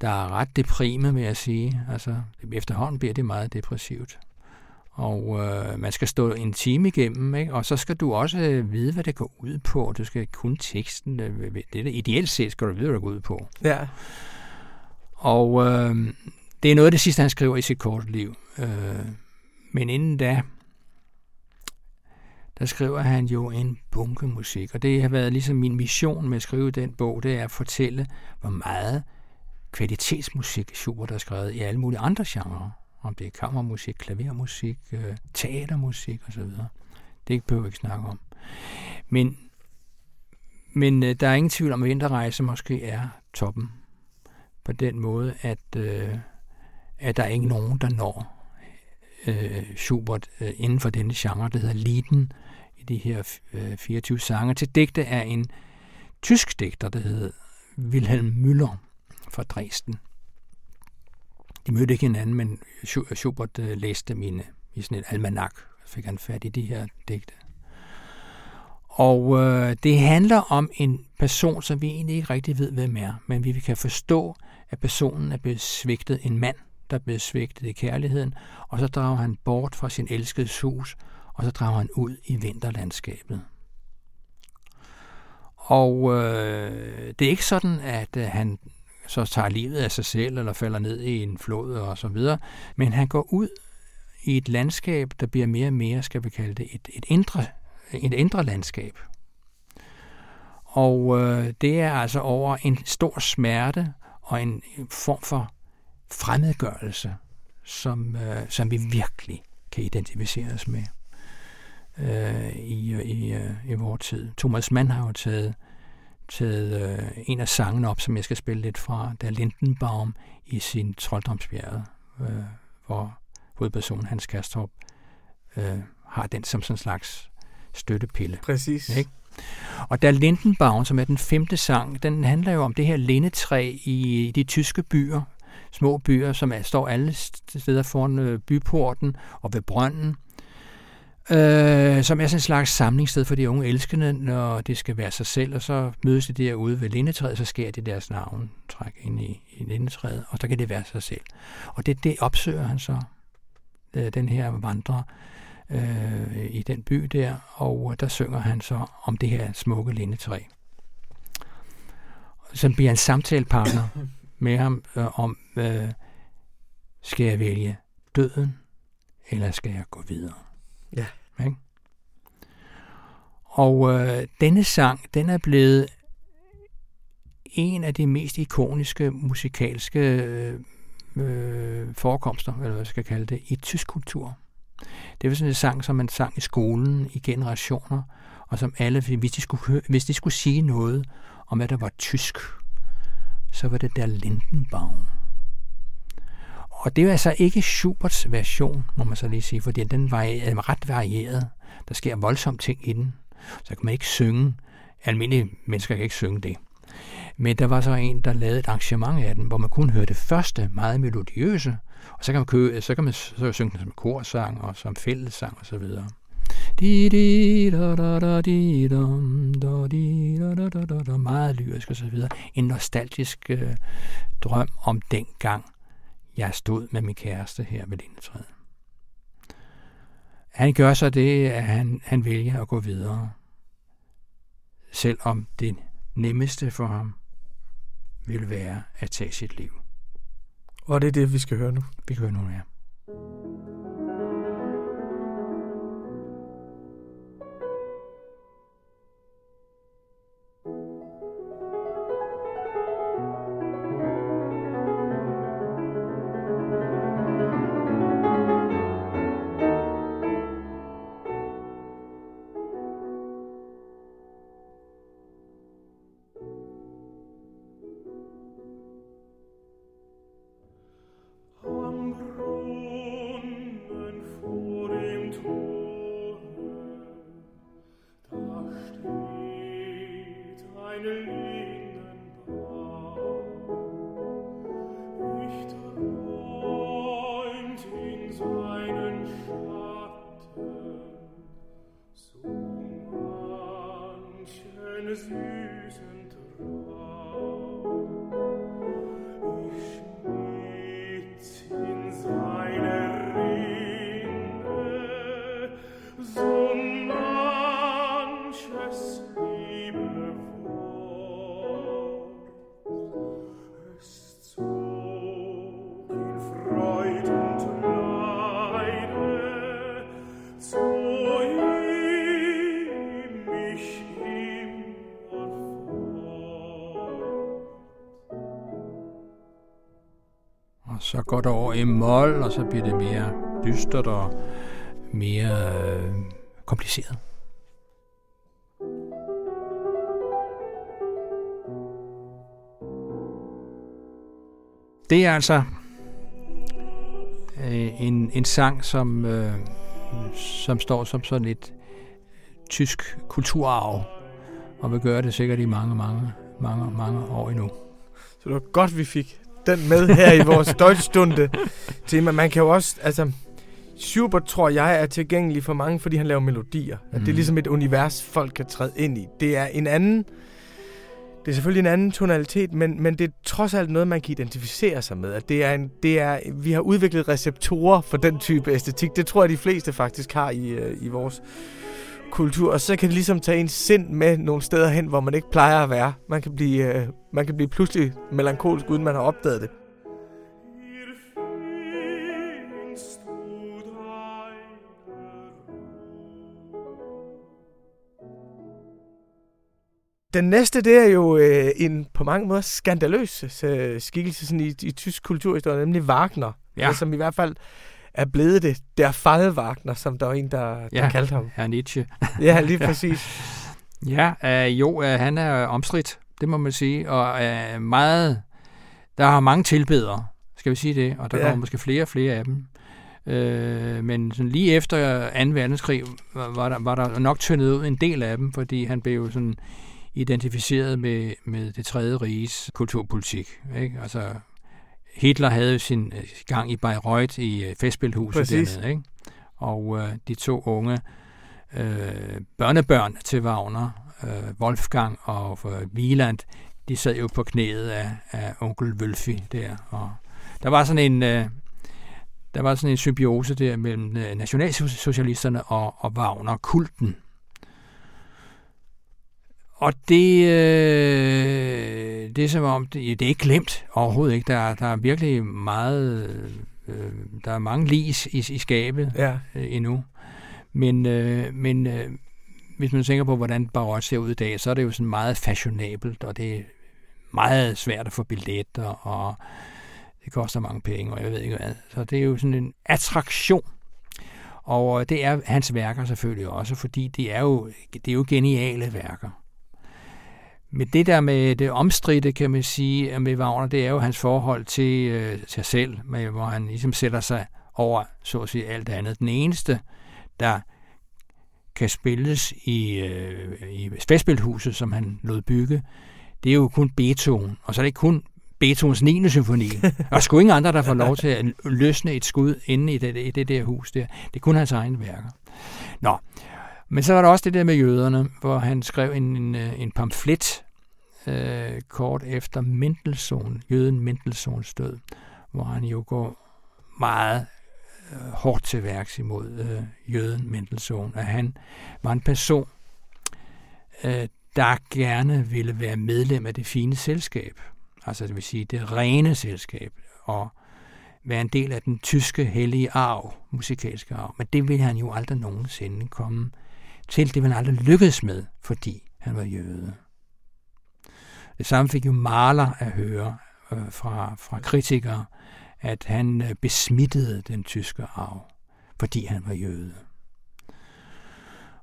der er ret deprime, vil jeg sige. Altså, efterhånden bliver det meget depressivt og øh, man skal stå en time igennem, ikke? og så skal du også øh, vide, hvad det går ud på. Du skal kunne teksten. Øh, det, det, ideelt set skal du vide, hvad det går ud på. Ja. Og øh, det er noget af det sidste, han skriver i sit korte liv. Øh, men inden da, der skriver han jo en bunke musik, og det har været ligesom min mission med at skrive den bog, det er at fortælle, hvor meget kvalitetsmusik Schubert har skrevet i alle mulige andre genrer om det er kammermusik, klavermusik, øh, teatermusik osv. Det behøver vi ikke snakke om. Men, men øh, der er ingen tvivl om, at Vinterrejse måske er toppen. På den måde, at, øh, at der er ikke nogen, der når øh, Schubert øh, inden for denne genre, der hedder Lieden, i de her øh, 24 sange. Til digte er en tysk digter, der hedder Wilhelm Müller fra Dresden. De mødte ikke hinanden, men Schubert øh, læste mine i sådan et almanak, fik han fat i de her digte. Og øh, det handler om en person, som vi egentlig ikke rigtig ved, hvem er, men vi kan forstå, at personen er blevet svigtet, en mand, der er blevet svigtet i kærligheden, og så drager han bort fra sin elskede hus, og så drager han ud i vinterlandskabet. Og øh, det er ikke sådan, at øh, han så tager livet af sig selv, eller falder ned i en flod og så videre, men han går ud i et landskab, der bliver mere og mere, skal vi kalde det, et, et, indre, et indre landskab. Og øh, det er altså over en stor smerte og en form for fremmedgørelse, som, øh, som vi virkelig kan identificere os med øh, i, i, øh, i, i vores tid. Thomas Mann har jo taget, taget øh, en af sangene op, som jeg skal spille lidt fra, der Lindenbaum i sin Trolddomsbjerget, øh, hvor hovedpersonen Hans Kastrup øh, har den som sådan en slags støttepille. Præcis. Ikke? Og der Lindenbaum, som er den femte sang, den handler jo om det her lindetræ i de tyske byer, små byer, som er, står alle steder foran øh, byporten og ved brønden, øh, som er sådan en slags samlingssted for de unge elskende, når det skal være sig selv, og så mødes de derude ved lindetræet, så sker det deres navn, træk ind i, i lindetræet, og så kan det være sig selv. Og det, det opsøger han så, øh, den her vandrer, øh, i den by der, og der synger han så om det her smukke lindetræ. Så bliver en samtalepartner med ham øh, om, øh, skal jeg vælge døden, eller skal jeg gå videre? Ja. Ikke? Og øh, denne sang, den er blevet en af de mest ikoniske musikalske øh, øh forekomster, eller hvad jeg skal kalde det, i tysk kultur. Det var sådan en sang, som man sang i skolen i generationer, og som alle, hvis de skulle, høre, hvis de skulle sige noget om, at der var tysk, så var det der Lindenbaum. Og det er altså ikke Schuberts version, må man så lige sige, fordi den er ret varieret. Der sker voldsomme ting i den. Så kan man ikke synge. Almindelige mennesker kan ikke synge det. Men der var så en, der lavede et arrangement af den, hvor man kun hørte det første meget melodiøse, og så kan man, købe, så kan man så synge den som korsang og som fællessang og så videre. Meget lyrisk og så videre. En nostalgisk øh, drøm om dengang jeg stod med min kæreste her ved lindetræet. Han gør så det, at han, han vælger at gå videre. Selvom det nemmeste for ham vil være at tage sit liv. Og det er det, vi skal høre nu. Vi kan høre nu, ja. Så går det over i mol, og så bliver det mere dystert og mere øh, kompliceret. Det er altså øh, en, en sang, som, øh, som står som sådan et tysk kulturarv, og vil gøre det sikkert i mange, mange, mange, mange år endnu. Så det var godt, vi fik den med her i vores Deutschstunde tema. Man kan jo også, altså, Schubert tror jeg er tilgængelig for mange, fordi han laver melodier. Mm. At det er ligesom et univers, folk kan træde ind i. Det er en anden, det er selvfølgelig en anden tonalitet, men, men det er trods alt noget, man kan identificere sig med. At det er en, det er, vi har udviklet receptorer for den type æstetik. Det tror jeg, de fleste faktisk har i, øh, i vores kultur. Og så kan det ligesom tage en sind med nogle steder hen, hvor man ikke plejer at være. Man kan blive, øh, man kan blive pludselig melankolsk, uden man har opdaget det. Den næste, det er jo øh, en på mange måder skandaløs øh, skikkelse sådan i, i tysk kulturhistorie, nemlig Wagner. Ja. Som i hvert fald er blevet det. Der Fall Wagner, som der var en, der, der ja, kaldte ham. Ja, Nietzsche. ja, (laughs) lige præcis. ja, øh, jo, øh, han er omstridt, det må man sige, og øh, meget, der har mange tilbedere, skal vi sige det, og der ja. kommer måske flere og flere af dem. Øh, men sådan lige efter 2. verdenskrig var, var, der, var der nok tyndet ud en del af dem, fordi han blev sådan identificeret med, med det tredje riges kulturpolitik. Ikke? Altså, Hitler havde sin øh, gang i Bayreuth i øh, festspilhuset dernede. Ikke? Og øh, de to unge øh, børnebørn til Wagner, øh, Wolfgang og øh, Wieland, de sad jo på knæet af, af onkel Wölfi der. Og der var sådan en... Øh, der var sådan en symbiose der mellem øh, nationalsocialisterne og, og Wagner-kulten. Og det, øh, det er som om, det, det er ikke glemt overhovedet ikke. Der, der er virkelig meget, øh, der er mange lis i, i skabet ja. øh, endnu. Men, øh, men øh, hvis man tænker på, hvordan Baroque ser ud i dag, så er det jo sådan meget fashionabelt, og det er meget svært at få billetter, og det koster mange penge, og jeg ved ikke hvad. Så det er jo sådan en attraktion. Og det er hans værker selvfølgelig også, fordi det er jo, det er jo geniale værker. Men det der med det omstridte, kan man sige, med Wagner, det er jo hans forhold til øh, sig selv, med, hvor han ligesom sætter sig over, så at sige, alt andet. Den eneste, der kan spilles i, øh, i festspilhuset, som han lod bygge, det er jo kun Beethoven. Og så er det ikke kun Beethovens 9. symfoni. Og sgu ingen andre, der får lov til at løsne et skud inde i det, i det der hus der. Det er kun hans egne værker. Nå, men så var der også det der med jøderne, hvor han skrev en, en, øh, en pamflet øh, kort efter Mendelssohn, jøden Mendelssohns død, hvor han jo går meget øh, hårdt til værks imod øh, jøden Mendelssohn, at han var en person, øh, der gerne ville være medlem af det fine selskab, altså det vil sige det rene selskab, og være en del af den tyske hellige arv, musikalske arv. Men det ville han jo aldrig nogensinde komme til. Det ville han aldrig lykkes med, fordi han var jøde. Det samme fik jo Maler at høre øh, fra, fra kritikere, at han øh, besmittede den tyske arv, fordi han var jøde.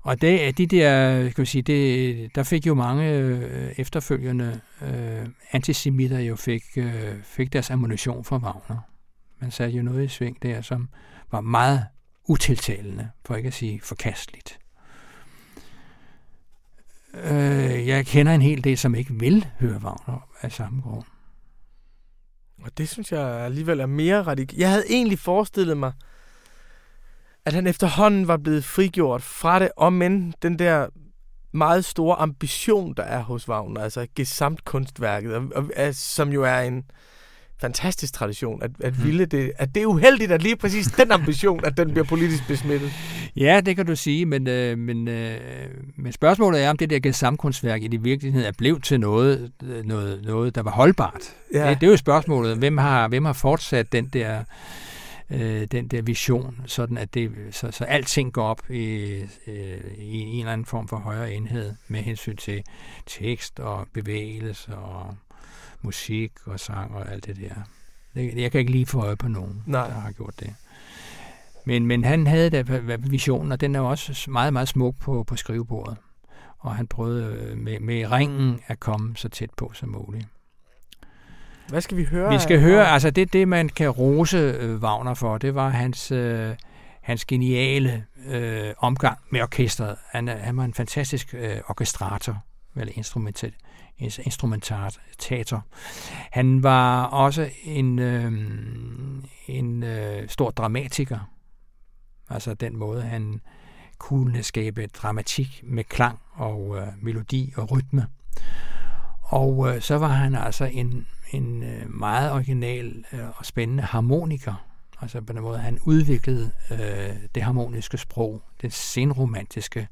Og det, de der, skal vi sige, det, der fik jo mange øh, efterfølgende øh, antisemitter jo fik, øh, fik deres ammunition fra Wagner. Man satte jo noget i sving der, som var meget utiltalende, for ikke at sige forkasteligt. Øh, jeg kender en hel del, som ikke vil høre Wagner af samme grund. Og det synes jeg alligevel er mere radikalt. Jeg havde egentlig forestillet mig, at han efterhånden var blevet frigjort fra det, om men den der meget store ambition, der er hos Wagner, altså gesamtkunstværket, og, og, og, som jo er en, fantastisk tradition, at, at, mhm. ville det, at det er uheldigt, at lige præcis den ambition, at den bliver politisk besmittet. Ja, det kan du sige, men, øh, men, øh, men spørgsmålet er, om det der samkundstværk i det virkeligheden er blevet til noget, noget, noget der var holdbart. Ja. Det, det er jo spørgsmålet, hvem har, hvem har fortsat den der øh, den der vision, sådan at det, så, så alting går op i, øh, i en eller anden form for højere enhed med hensyn til tekst og bevægelse og musik og sang og alt det der. Jeg kan ikke lige få øje på nogen, Nej. der har gjort det. Men, men han havde da visionen, og den er også meget, meget smuk på, på skrivebordet. Og han prøvede øh, med, med ringen at komme så tæt på som muligt. Hvad skal vi høre? Vi skal høre, altså det, det man kan rose øh, Wagner for, det var hans, øh, hans geniale øh, omgang med orkestret. Han, han var en fantastisk øh, orkestrator, eller instrumental, instrumentator. Han var også en, øh, en øh, stor dramatiker. Altså den måde, han kunne skabe dramatik med klang og øh, melodi og rytme. Og øh, så var han altså en, en øh, meget original øh, og spændende harmoniker. Altså på den måde, han udviklede øh, det harmoniske sprog, det senromantiske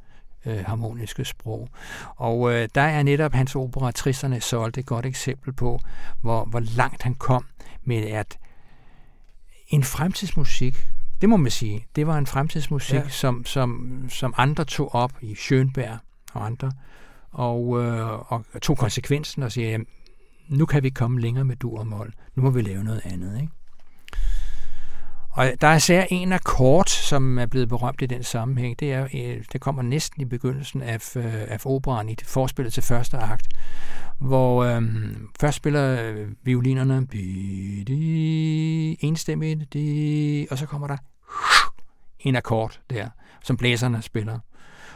øh, harmoniske sprog. Og øh, der er netop hans opera Tristerne Sol et godt eksempel på, hvor, hvor langt han kom med at en fremtidsmusik, det må man sige, det var en fremtidsmusik, ja. som, som, som andre tog op i Schönberg og andre, og, øh, og tog konsekvensen og siger, nu kan vi komme længere med dur og mål, nu må vi lave noget andet. Ikke? Og der er især en akkord, som er blevet berømt i den sammenhæng. Det, er, øh, det kommer næsten i begyndelsen af, øh, af operan i det forspillet til første akt, hvor øhm, først spiller øh, violinerne enstemmigt, og så kommer der en akkord der, som blæserne spiller.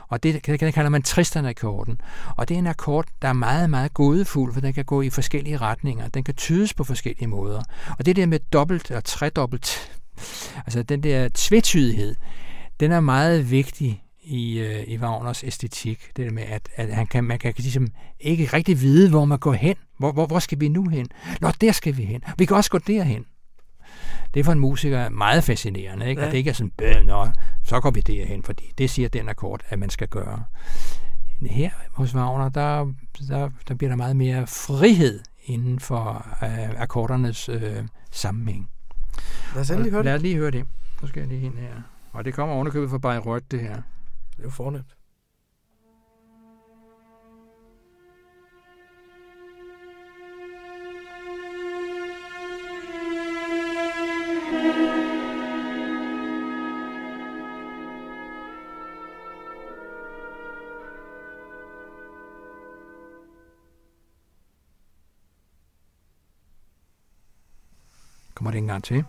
Og det, det kalder man Tristan-akkorden. Og det er en akkord, der er meget, meget gådefuld, for den kan gå i forskellige retninger. Den kan tydes på forskellige måder. Og det der med dobbelt og tredobbelt Altså den der tvetydighed, den er meget vigtig i, øh, i Wagners æstetik. Det der med, at, at han kan, man kan ligesom ikke rigtig vide, hvor man går hen. Hvor, hvor, hvor skal vi nu hen? Nå, der skal vi hen. Vi kan også gå derhen. Det er for en musiker meget fascinerende, ikke? Ja. at det ikke er sådan, nå, så går vi derhen, fordi det siger den akkord, at man skal gøre. Her hos Wagner, der, der, der bliver der meget mere frihed inden for øh, akkordernes øh, sammenhæng. Lad os endelig høre det. Lad os lige høre det. Så skal jeg lige ind her. Og det kommer ovenikøbet fra Bayreuth, det her. Det er jo fornemt. Kommer det en gang til?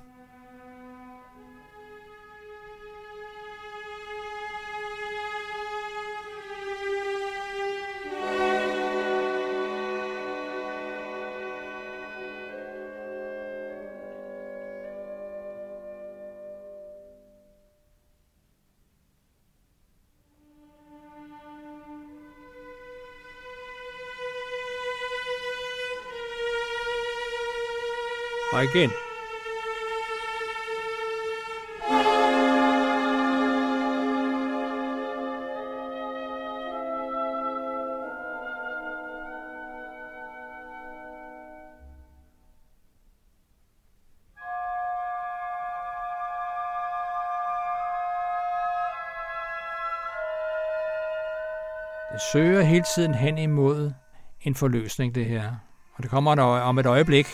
Hele tiden hen imod en forløsning, det her. Og det kommer der om et øjeblik.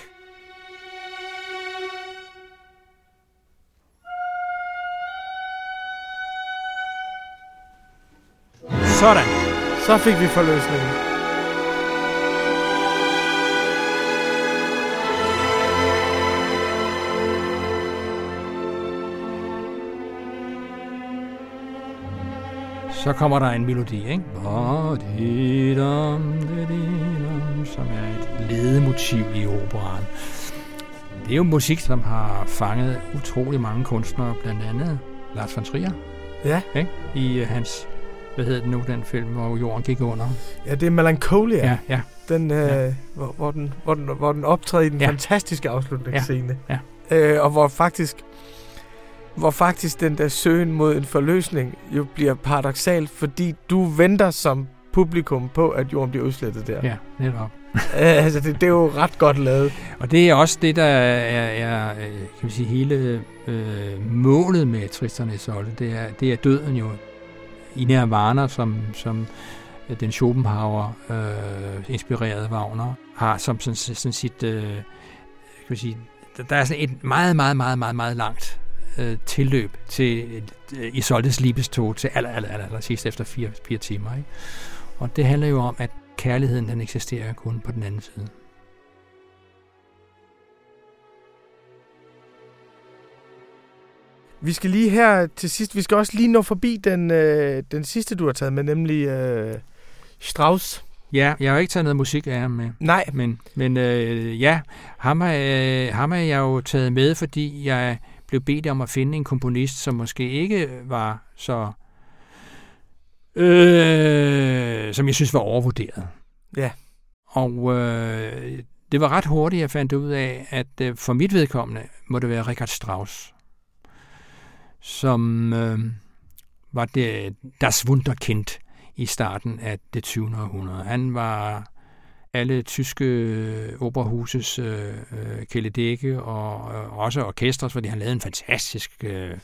Sådan. Så fik vi forløsningen. Så kommer der en melodi, ikke? Som er et ledemotiv i operaen. Det er jo musik, som har fanget utrolig mange kunstnere, blandt andet Lars von Trier. Ja. Ikke? I øh, hans hvad hedder den nu, den film, hvor jorden gik under? Ja, det er Melancholia. Ja, ja. Den, øh, ja. Hvor, hvor, den, hvor, den, hvor den optræder i den ja. fantastiske afslutningsscene. Ja, ja. Øh, og hvor faktisk hvor faktisk den der søgen mod en forløsning jo bliver paradoxal, fordi du venter som publikum på, at jorden bliver udslettet der. Ja, netop. (laughs) altså, det, det er jo ret godt lavet. Og det er også det, der er, er kan vi sige, hele øh, målet med Tristan Isolde. Det er, det er døden jo i Nirvana, som, som den Schopenhauer øh, inspirerede Wagner har som sådan, sådan sit, øh, kan vi sige, der er sådan et meget, meget, meget, meget, meget langt øh, tilløb til øh, Isoldes Liebestod til aller, aller, aller, aller sidst efter fire, fire timer. Ikke? Og det handler jo om, at kærligheden den eksisterer kun på den anden side. Vi skal lige her til sidst, vi skal også lige nå forbi den, øh, den sidste, du har taget med, nemlig øh, Strauss. Ja, jeg har ikke taget noget musik af ham med. Nej. Men, men øh, ja, ham har, øh, ham har jeg jo taget med, fordi jeg blev bedt om at finde en komponist, som måske ikke var så... Øh, som jeg synes var overvurderet. Ja. Og øh, det var ret hurtigt, jeg fandt ud af, at øh, for mit vedkommende må det være Richard Strauss, som øh, var det Das Wunderkind i starten af det 20. århundrede. Han var alle tyske øh, operahuses øh, øh, kæledække og øh, også orkestres, fordi han lavede en fantastisk øh,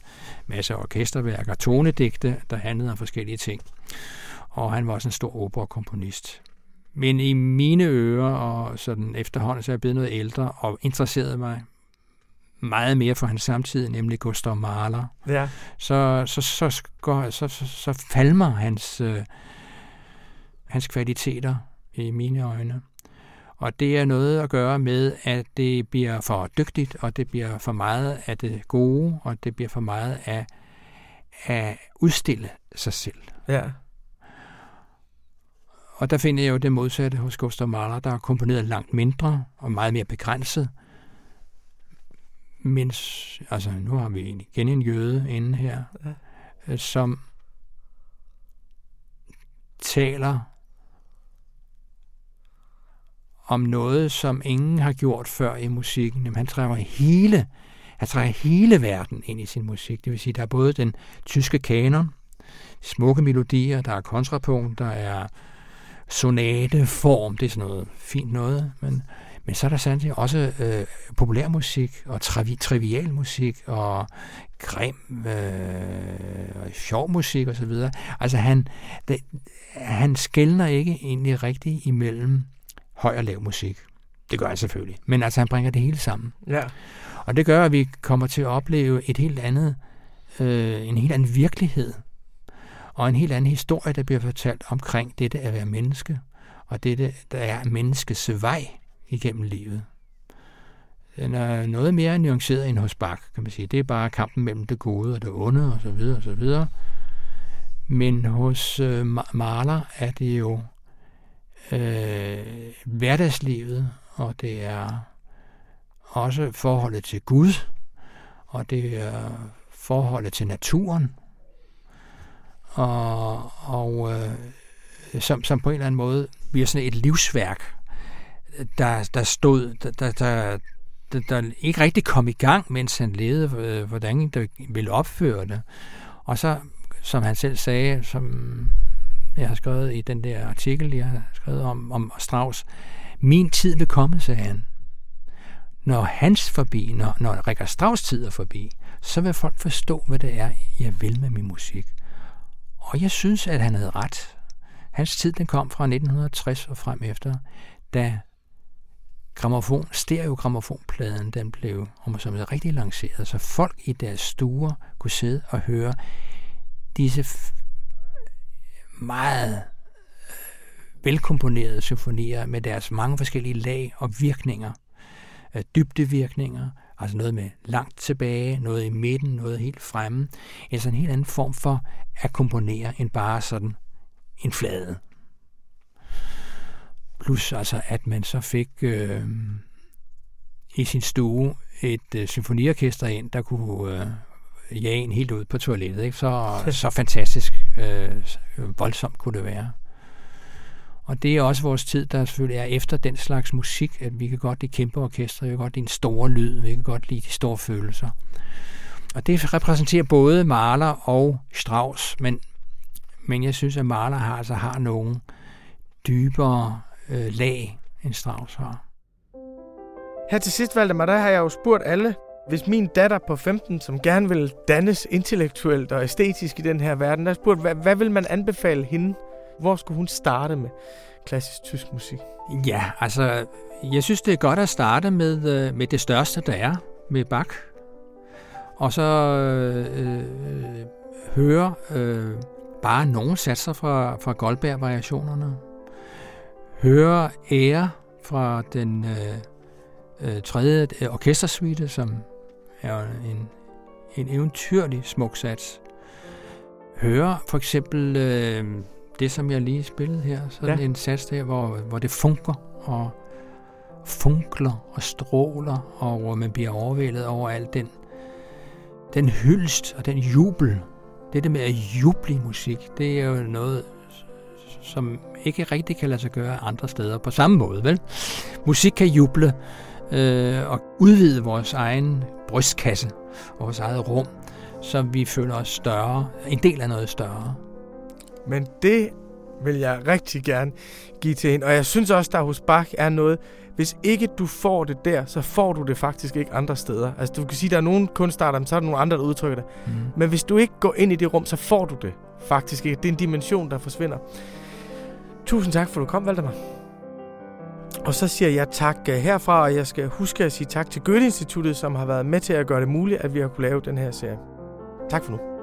masse orkesterværker, tonedigte, der handlede om forskellige ting. Og han var også en stor operakomponist. Men i mine ører, og sådan efterhånden, så er jeg blevet noget ældre og interesserede mig meget mere for hans samtid, nemlig Gustav Mahler. Ja. Så, så, så, går, så, så, så falmer hans, øh, hans kvaliteter i mine øjne. Og det er noget at gøre med, at det bliver for dygtigt, og det bliver for meget af det gode, og det bliver for meget af at udstille sig selv. Ja. Og der finder jeg jo det modsatte hos Gustav Mahler, der har komponeret langt mindre og meget mere begrænset. Mens, altså nu har vi igen en jøde inde her, ja. som taler om noget, som ingen har gjort før i musikken. Jamen, han trækker hele, han trækker hele verden ind i sin musik. Det vil sige, der er både den tyske kanon, smukke melodier, der er kontrapunkt, der er sonateform, det er sådan noget fint noget, men, men så er der sandelig også øh, populærmusik og trivi, trivial musik og grim øh, og sjov musik osv. Altså han, det, han skældner ikke egentlig rigtigt imellem høj og lav musik. Det gør han selvfølgelig. Men altså, han bringer det hele sammen. Ja. Og det gør, at vi kommer til at opleve et helt andet, øh, en helt anden virkelighed. Og en helt anden historie, der bliver fortalt omkring dette at være menneske. Og dette, der er menneskets vej igennem livet. Den er noget mere nuanceret end hos Bach, kan man sige. Det er bare kampen mellem det gode og det onde, og så videre, og så videre. Men hos øh, Mahler er det jo øh, hverdagslivet, og det er også forholdet til Gud, og det er forholdet til naturen, og, og øh, som, som på en eller anden måde bliver sådan et livsværk, der, der stod, der, der, der, der, der ikke rigtig kom i gang, mens han levede, øh, hvordan han ville opføre det. Og så, som han selv sagde, som jeg har skrevet i den der artikel, jeg har skrevet om, om Strauss. Min tid vil komme, sagde han. Når hans forbi, når, når Rikard Strauss tid er forbi, så vil folk forstå, hvad det er, jeg vil med min musik. Og jeg synes, at han havde ret. Hans tid den kom fra 1960 og frem efter, da gramofon, stereogrammofonpladen, den blev om som rigtig lanceret, så folk i deres stuer kunne sidde og høre disse meget øh, velkomponerede symfonier med deres mange forskellige lag og virkninger. Øh, dybdevirkninger, altså noget med langt tilbage, noget i midten, noget helt fremme. En sådan helt anden form for at komponere end bare sådan en flade. Plus altså, at man så fik øh, i sin stue et øh, symfoniorkester ind, der kunne øh, jage en helt ud på toilettet. Ikke? Så, (laughs) så fantastisk Øh, øh, voldsomt kunne det være. Og det er også vores tid, der selvfølgelig er efter den slags musik, at vi kan godt lide kæmpe orkestre, vi kan godt lide en stor lyd, vi kan godt lide de store følelser. Og det repræsenterer både Mahler og Strauss, men, men jeg synes, at Mahler har, altså har nogle dybere øh, lag, end Strauss har. Her til sidst, Valdemar, der har jeg jo spurgt alle hvis min datter på 15, som gerne vil dannes intellektuelt og æstetisk i den her verden, der spurgte, hvad, hvad vil man anbefale hende? Hvor skulle hun starte med klassisk tysk musik? Ja, altså, jeg synes, det er godt at starte med, øh, med det største, der er, med Bach. Og så øh, øh, høre øh, bare nogle satser fra, fra Goldberg-variationerne. Høre ære fra den øh, øh, tredje øh, orkestersuite, som er en, en eventyrlig smuk sats. Høre for eksempel øh, det, som jeg lige spillede her. Sådan ja. en sats der, hvor, hvor det funker og funkler og stråler, og hvor man bliver overvældet over al den, den hyldst og den jubel. Det der med at juble i musik, det er jo noget, som ikke rigtig kan lade sig gøre andre steder på samme måde, vel? Musik kan juble øh, og udvide vores egen brystkasse, vores eget rum, så vi føler os større, en del af noget større. Men det vil jeg rigtig gerne give til hende. Og jeg synes også, der hos Bach er noget, hvis ikke du får det der, så får du det faktisk ikke andre steder. Altså du kan sige, der er nogle kunstarter, men så er der nogle andre, der udtrykker det. Mm. Men hvis du ikke går ind i det rum, så får du det faktisk ikke. Det er en dimension, der forsvinder. Tusind tak for, at du kom, Valdemar. Og så siger jeg tak øh, herfra, og jeg skal huske at sige tak til Goethe-instituttet, som har været med til at gøre det muligt, at vi har kunne lave den her serie. Tak for nu.